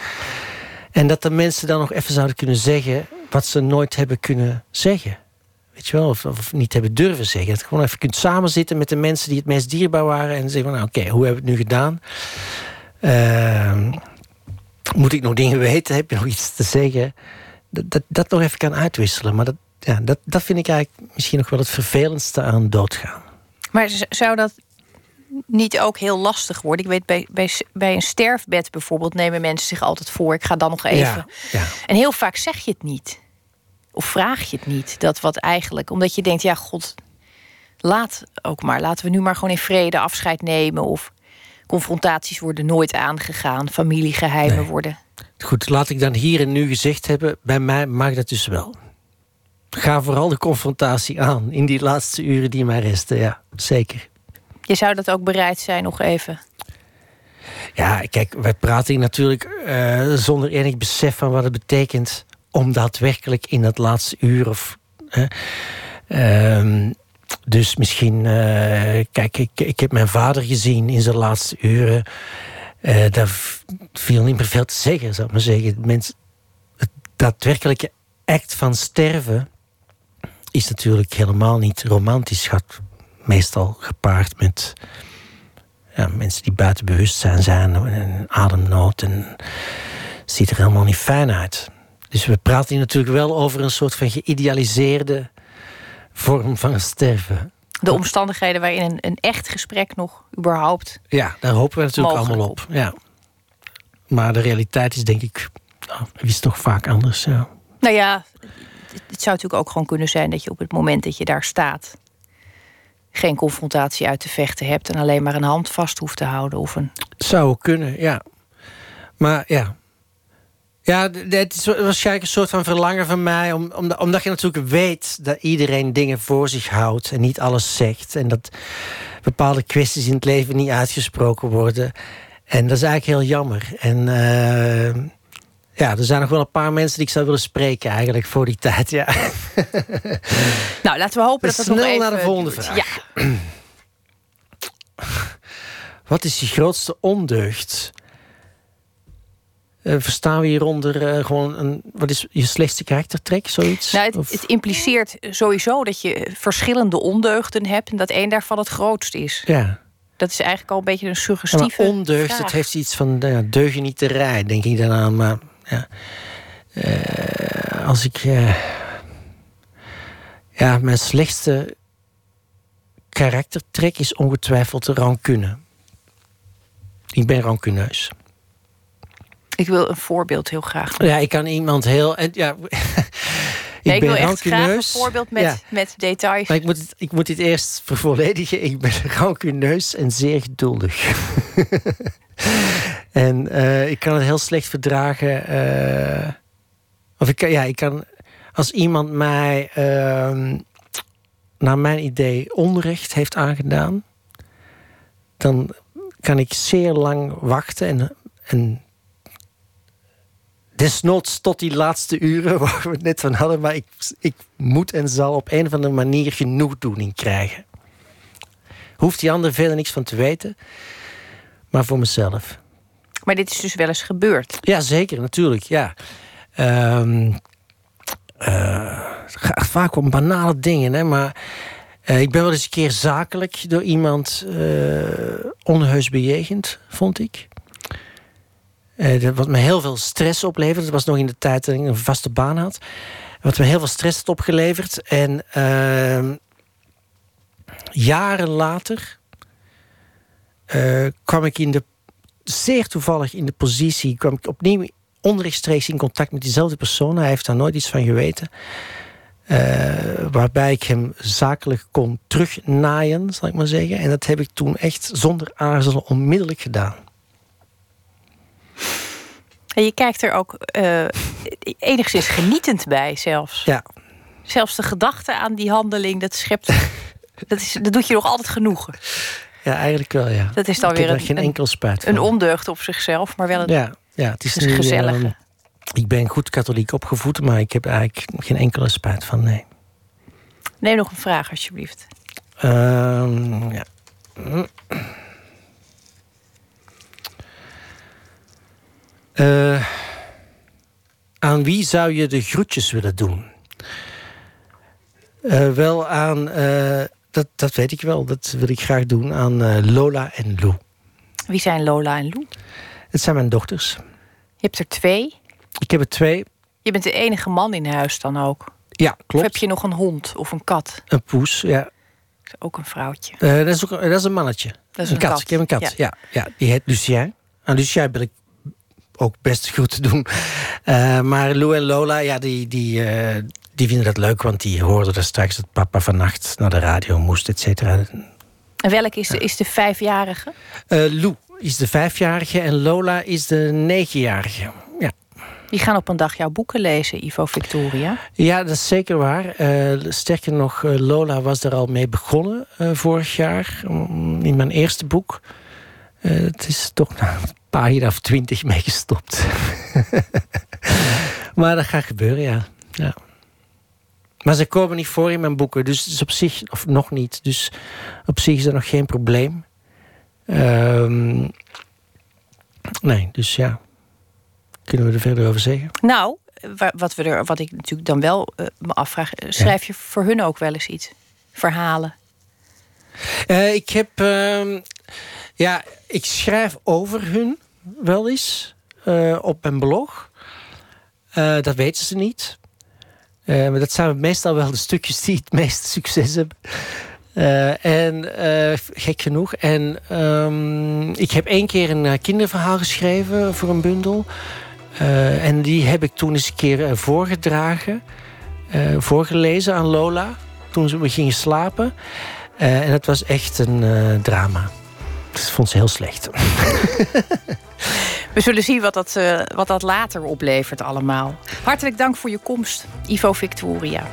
Speaker 6: En dat de mensen dan nog even zouden kunnen zeggen wat ze nooit hebben kunnen zeggen. Weet je wel, of, of niet hebben durven zeggen. Dat je gewoon even kunt samenzitten met de mensen die het meest dierbaar waren. En zeggen van, nou oké, hoe hebben we het nu gedaan? Ehm, moet ik nog dingen weten? Heb je nog iets te zeggen? Dat, dat, dat nog even kan uitwisselen. Maar dat, ja, dat, dat vind ik eigenlijk misschien nog wel het vervelendste aan doodgaan.
Speaker 3: Maar zou dat niet ook heel lastig worden? Ik weet, bij, bij, bij een sterfbed bijvoorbeeld nemen mensen zich altijd voor. Ik ga dan nog even.
Speaker 6: Ja, ja.
Speaker 3: En heel vaak zeg je het niet. Of vraag je het niet. Dat wat eigenlijk. Omdat je denkt, ja, god, laat ook maar. Laten we nu maar gewoon in vrede afscheid nemen. Of confrontaties worden nooit aangegaan. Familiegeheimen worden.
Speaker 6: Goed, laat ik dan hier en nu gezegd hebben, bij mij mag dat dus wel. Ga vooral de confrontatie aan in die laatste uren die mij resten. Ja, zeker.
Speaker 3: Je zou dat ook bereid zijn nog even.
Speaker 6: Ja, kijk, wij praten hier natuurlijk uh, zonder enig besef van wat het betekent om daadwerkelijk in dat laatste uur of. Uh, dus misschien, uh, kijk, ik, ik heb mijn vader gezien in zijn laatste uren. Uh, daar viel niet meer veel te zeggen, zou ik maar zeggen. Mens, het daadwerkelijke act van sterven is natuurlijk helemaal niet romantisch. Gaat meestal gepaard met ja, mensen die buiten bewustzijn zijn en ademnood. En ziet er helemaal niet fijn uit. Dus we praten hier natuurlijk wel over een soort van geïdealiseerde vorm van sterven.
Speaker 3: De omstandigheden waarin een, een echt gesprek nog überhaupt.
Speaker 6: Ja, daar hopen we natuurlijk allemaal op. Ja. Maar de realiteit is denk ik, nou, is toch vaak anders. Ja.
Speaker 3: Nou ja, het zou natuurlijk ook gewoon kunnen zijn dat je op het moment dat je daar staat. geen confrontatie uit te vechten hebt. en alleen maar een hand vast hoeft te houden. Of een...
Speaker 6: Zou kunnen, ja. Maar ja, ja, het is waarschijnlijk een soort van verlangen van mij. Om, omdat je natuurlijk weet dat iedereen dingen voor zich houdt en niet alles zegt. En dat bepaalde kwesties in het leven niet uitgesproken worden. En dat is eigenlijk heel jammer. En uh, ja, er zijn nog wel een paar mensen die ik zou willen spreken eigenlijk voor die tijd. Ja.
Speaker 3: Nou, laten we hopen dat dat
Speaker 6: snel
Speaker 3: nog even
Speaker 6: naar de volgende vraag.
Speaker 3: Ja.
Speaker 6: Wat is je grootste ondeugd? Eh, verstaan we hieronder eh, gewoon een. Wat is je slechtste karaktertrek? Zoiets?
Speaker 3: Nou, het, impliceert sowieso dat je verschillende ondeugden hebt en dat één daarvan het grootst is.
Speaker 6: ja.
Speaker 3: Dat is eigenlijk al een beetje een
Speaker 6: Ja,
Speaker 3: suggestieve.
Speaker 6: maar ondeugd, het heeft iets van nou ja, deugnieterij, denk ik dan aan. Maar ja, Eh, als ik. ja, mijn slechtste karaktertrek is ongetwijfeld rancune. Ik ben rancuneus.
Speaker 3: Ik wil een voorbeeld heel graag.
Speaker 6: Ja, ik kan iemand heel. Ja, ik
Speaker 3: Nee, ik
Speaker 6: ben
Speaker 3: wil echt graag een voorbeeld met,
Speaker 6: Ja.
Speaker 3: met details.
Speaker 6: Maar ik moet, het, ik moet dit eerst vervolledigen. Ik ben rancuneus en zeer geduldig. en eh, ik kan het heel slecht verdragen. eh, of ik kan, ja, ik kan. Als iemand mij, ehm, naar mijn idee, onrecht heeft aangedaan. dan kan ik zeer lang wachten en. en Desnoods tot die laatste uren waar we het net van hadden. Maar ik, ik moet en zal op een of andere manier genoegdoening krijgen. Hoeft die ander verder niks van te weten. Maar voor mezelf.
Speaker 3: Maar dit is dus wel eens gebeurd.
Speaker 6: Ja, zeker, natuurlijk. Ja. Ehm, eh, het gaat vaak om banale dingen, hè, maar eh, ik ben wel eens een keer zakelijk door iemand eh, onheus bejegend, vond ik. Dat wat me heel veel stress opleverde. Dat was nog in de tijd dat ik een vaste baan had. Wat me heel veel stress had opgeleverd. En ehm, jaren later eh, kwam ik in de zeer toevallig in de positie, kwam ik opnieuw onrechtstreeks in contact met diezelfde persoon. Hij heeft daar nooit iets van geweten. Eh, waarbij ik hem zakelijk kon terugnaaien, zal ik maar zeggen. En dat heb ik toen echt zonder aarzelen onmiddellijk gedaan.
Speaker 3: En je kijkt er ook eh, enigszins genietend bij zelfs.
Speaker 6: Ja.
Speaker 3: Zelfs de gedachte aan die handeling, dat schept... dat, is, dat doet je nog altijd genoegen.
Speaker 6: Ja, eigenlijk wel, ja.
Speaker 3: Dat is dan
Speaker 6: ik
Speaker 3: weer
Speaker 6: er
Speaker 3: een-
Speaker 6: geen
Speaker 3: een-
Speaker 6: enkel spijt van.
Speaker 3: Een ondeugd op zichzelf, maar wel een...
Speaker 6: Ja, ja het is,
Speaker 3: het is
Speaker 6: nu,
Speaker 3: gezellig.
Speaker 6: ehm, ik ben goed katholiek opgevoed, maar ik heb eigenlijk geen enkele spijt van, nee.
Speaker 3: Neem nog een vraag, alsjeblieft.
Speaker 6: Ehm, ja. Eh, aan wie zou je de groetjes willen doen? Eh, wel aan, eh, dat, dat weet ik wel, dat wil ik graag doen aan Lola en Lou.
Speaker 3: Wie zijn Lola en Lou?
Speaker 6: Het zijn mijn dochters.
Speaker 3: Je hebt er twee.
Speaker 6: Ik heb er twee.
Speaker 3: Je bent de enige man in huis dan ook.
Speaker 6: Ja,
Speaker 3: Of
Speaker 6: klopt.
Speaker 3: heb je nog een hond of een kat?
Speaker 6: Een poes, ja.
Speaker 3: Ook een vrouwtje.
Speaker 6: Eh, dat, is ook, dat is een mannetje.
Speaker 3: Dat is
Speaker 6: een
Speaker 3: een
Speaker 6: kat.
Speaker 3: kat.
Speaker 6: Ik heb een kat.
Speaker 3: Ja.
Speaker 6: Ja. Ja, die heet Lucien. Aan Lucien ben ik ook best goed te doen. Eh, maar Lou en Lola, ja, die, die, eh, die vinden dat leuk, want die hoorden er straks dat papa vannacht naar de radio moest, et cetera.
Speaker 3: En welk is de, is de vijfjarige?
Speaker 6: Eh, Lou is de vijfjarige en Lola is de negenjarige. Ja.
Speaker 3: Die gaan op een dag jouw boeken lezen, Ivo Victoria.
Speaker 6: Ja, dat is zeker waar. Sterker nog, Lola was er al mee begonnen vorig jaar. mm, In mijn eerste boek. Uh, het is toch na een pagina of twintig mee gestopt. maar dat gaat gebeuren, ja. ja. Maar ze komen niet voor in mijn boeken, dus is op zich, of nog niet. Dus op zich is dat nog geen probleem. Um, nee, dus ja. Kunnen we er verder over zeggen?
Speaker 3: Nou, wat, we er, wat ik natuurlijk dan wel uh, me afvraag, schrijf je voor hun ook wel eens iets? Verhalen?
Speaker 6: Uh, ik heb. Uh, ja, ik schrijf over hun wel eens uh, op mijn blog. dat weten ze niet. maar dat zijn meestal wel de stukjes die het meeste succes hebben. en gek genoeg. En um, ik heb één keer een kinderverhaal geschreven voor een bundel. En die heb ik toen eens een keer voorgedragen, voorgelezen aan Lola. Toen we gingen slapen. en het was echt een drama. Vond ze heel slecht.
Speaker 3: We zullen zien wat dat, wat dat later oplevert allemaal. Hartelijk dank voor je komst, Ivo Victoria.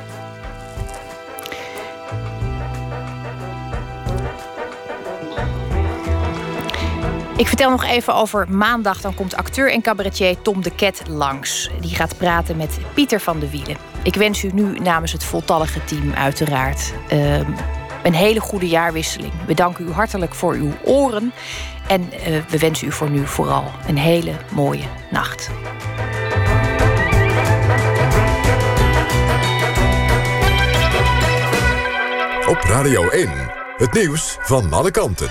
Speaker 3: Ik vertel nog even over maandag. Dan komt acteur en cabaretier Tom de Ket langs. Die gaat praten met Pieter van de Wielen. Ik wens u nu namens het voltallige team uiteraard uh, een hele goede jaarwisseling. We danken u hartelijk voor uw oren. En uh, we wensen u voor nu vooral een hele mooie nacht.
Speaker 1: Op Radio 1, het nieuws van alle kanten.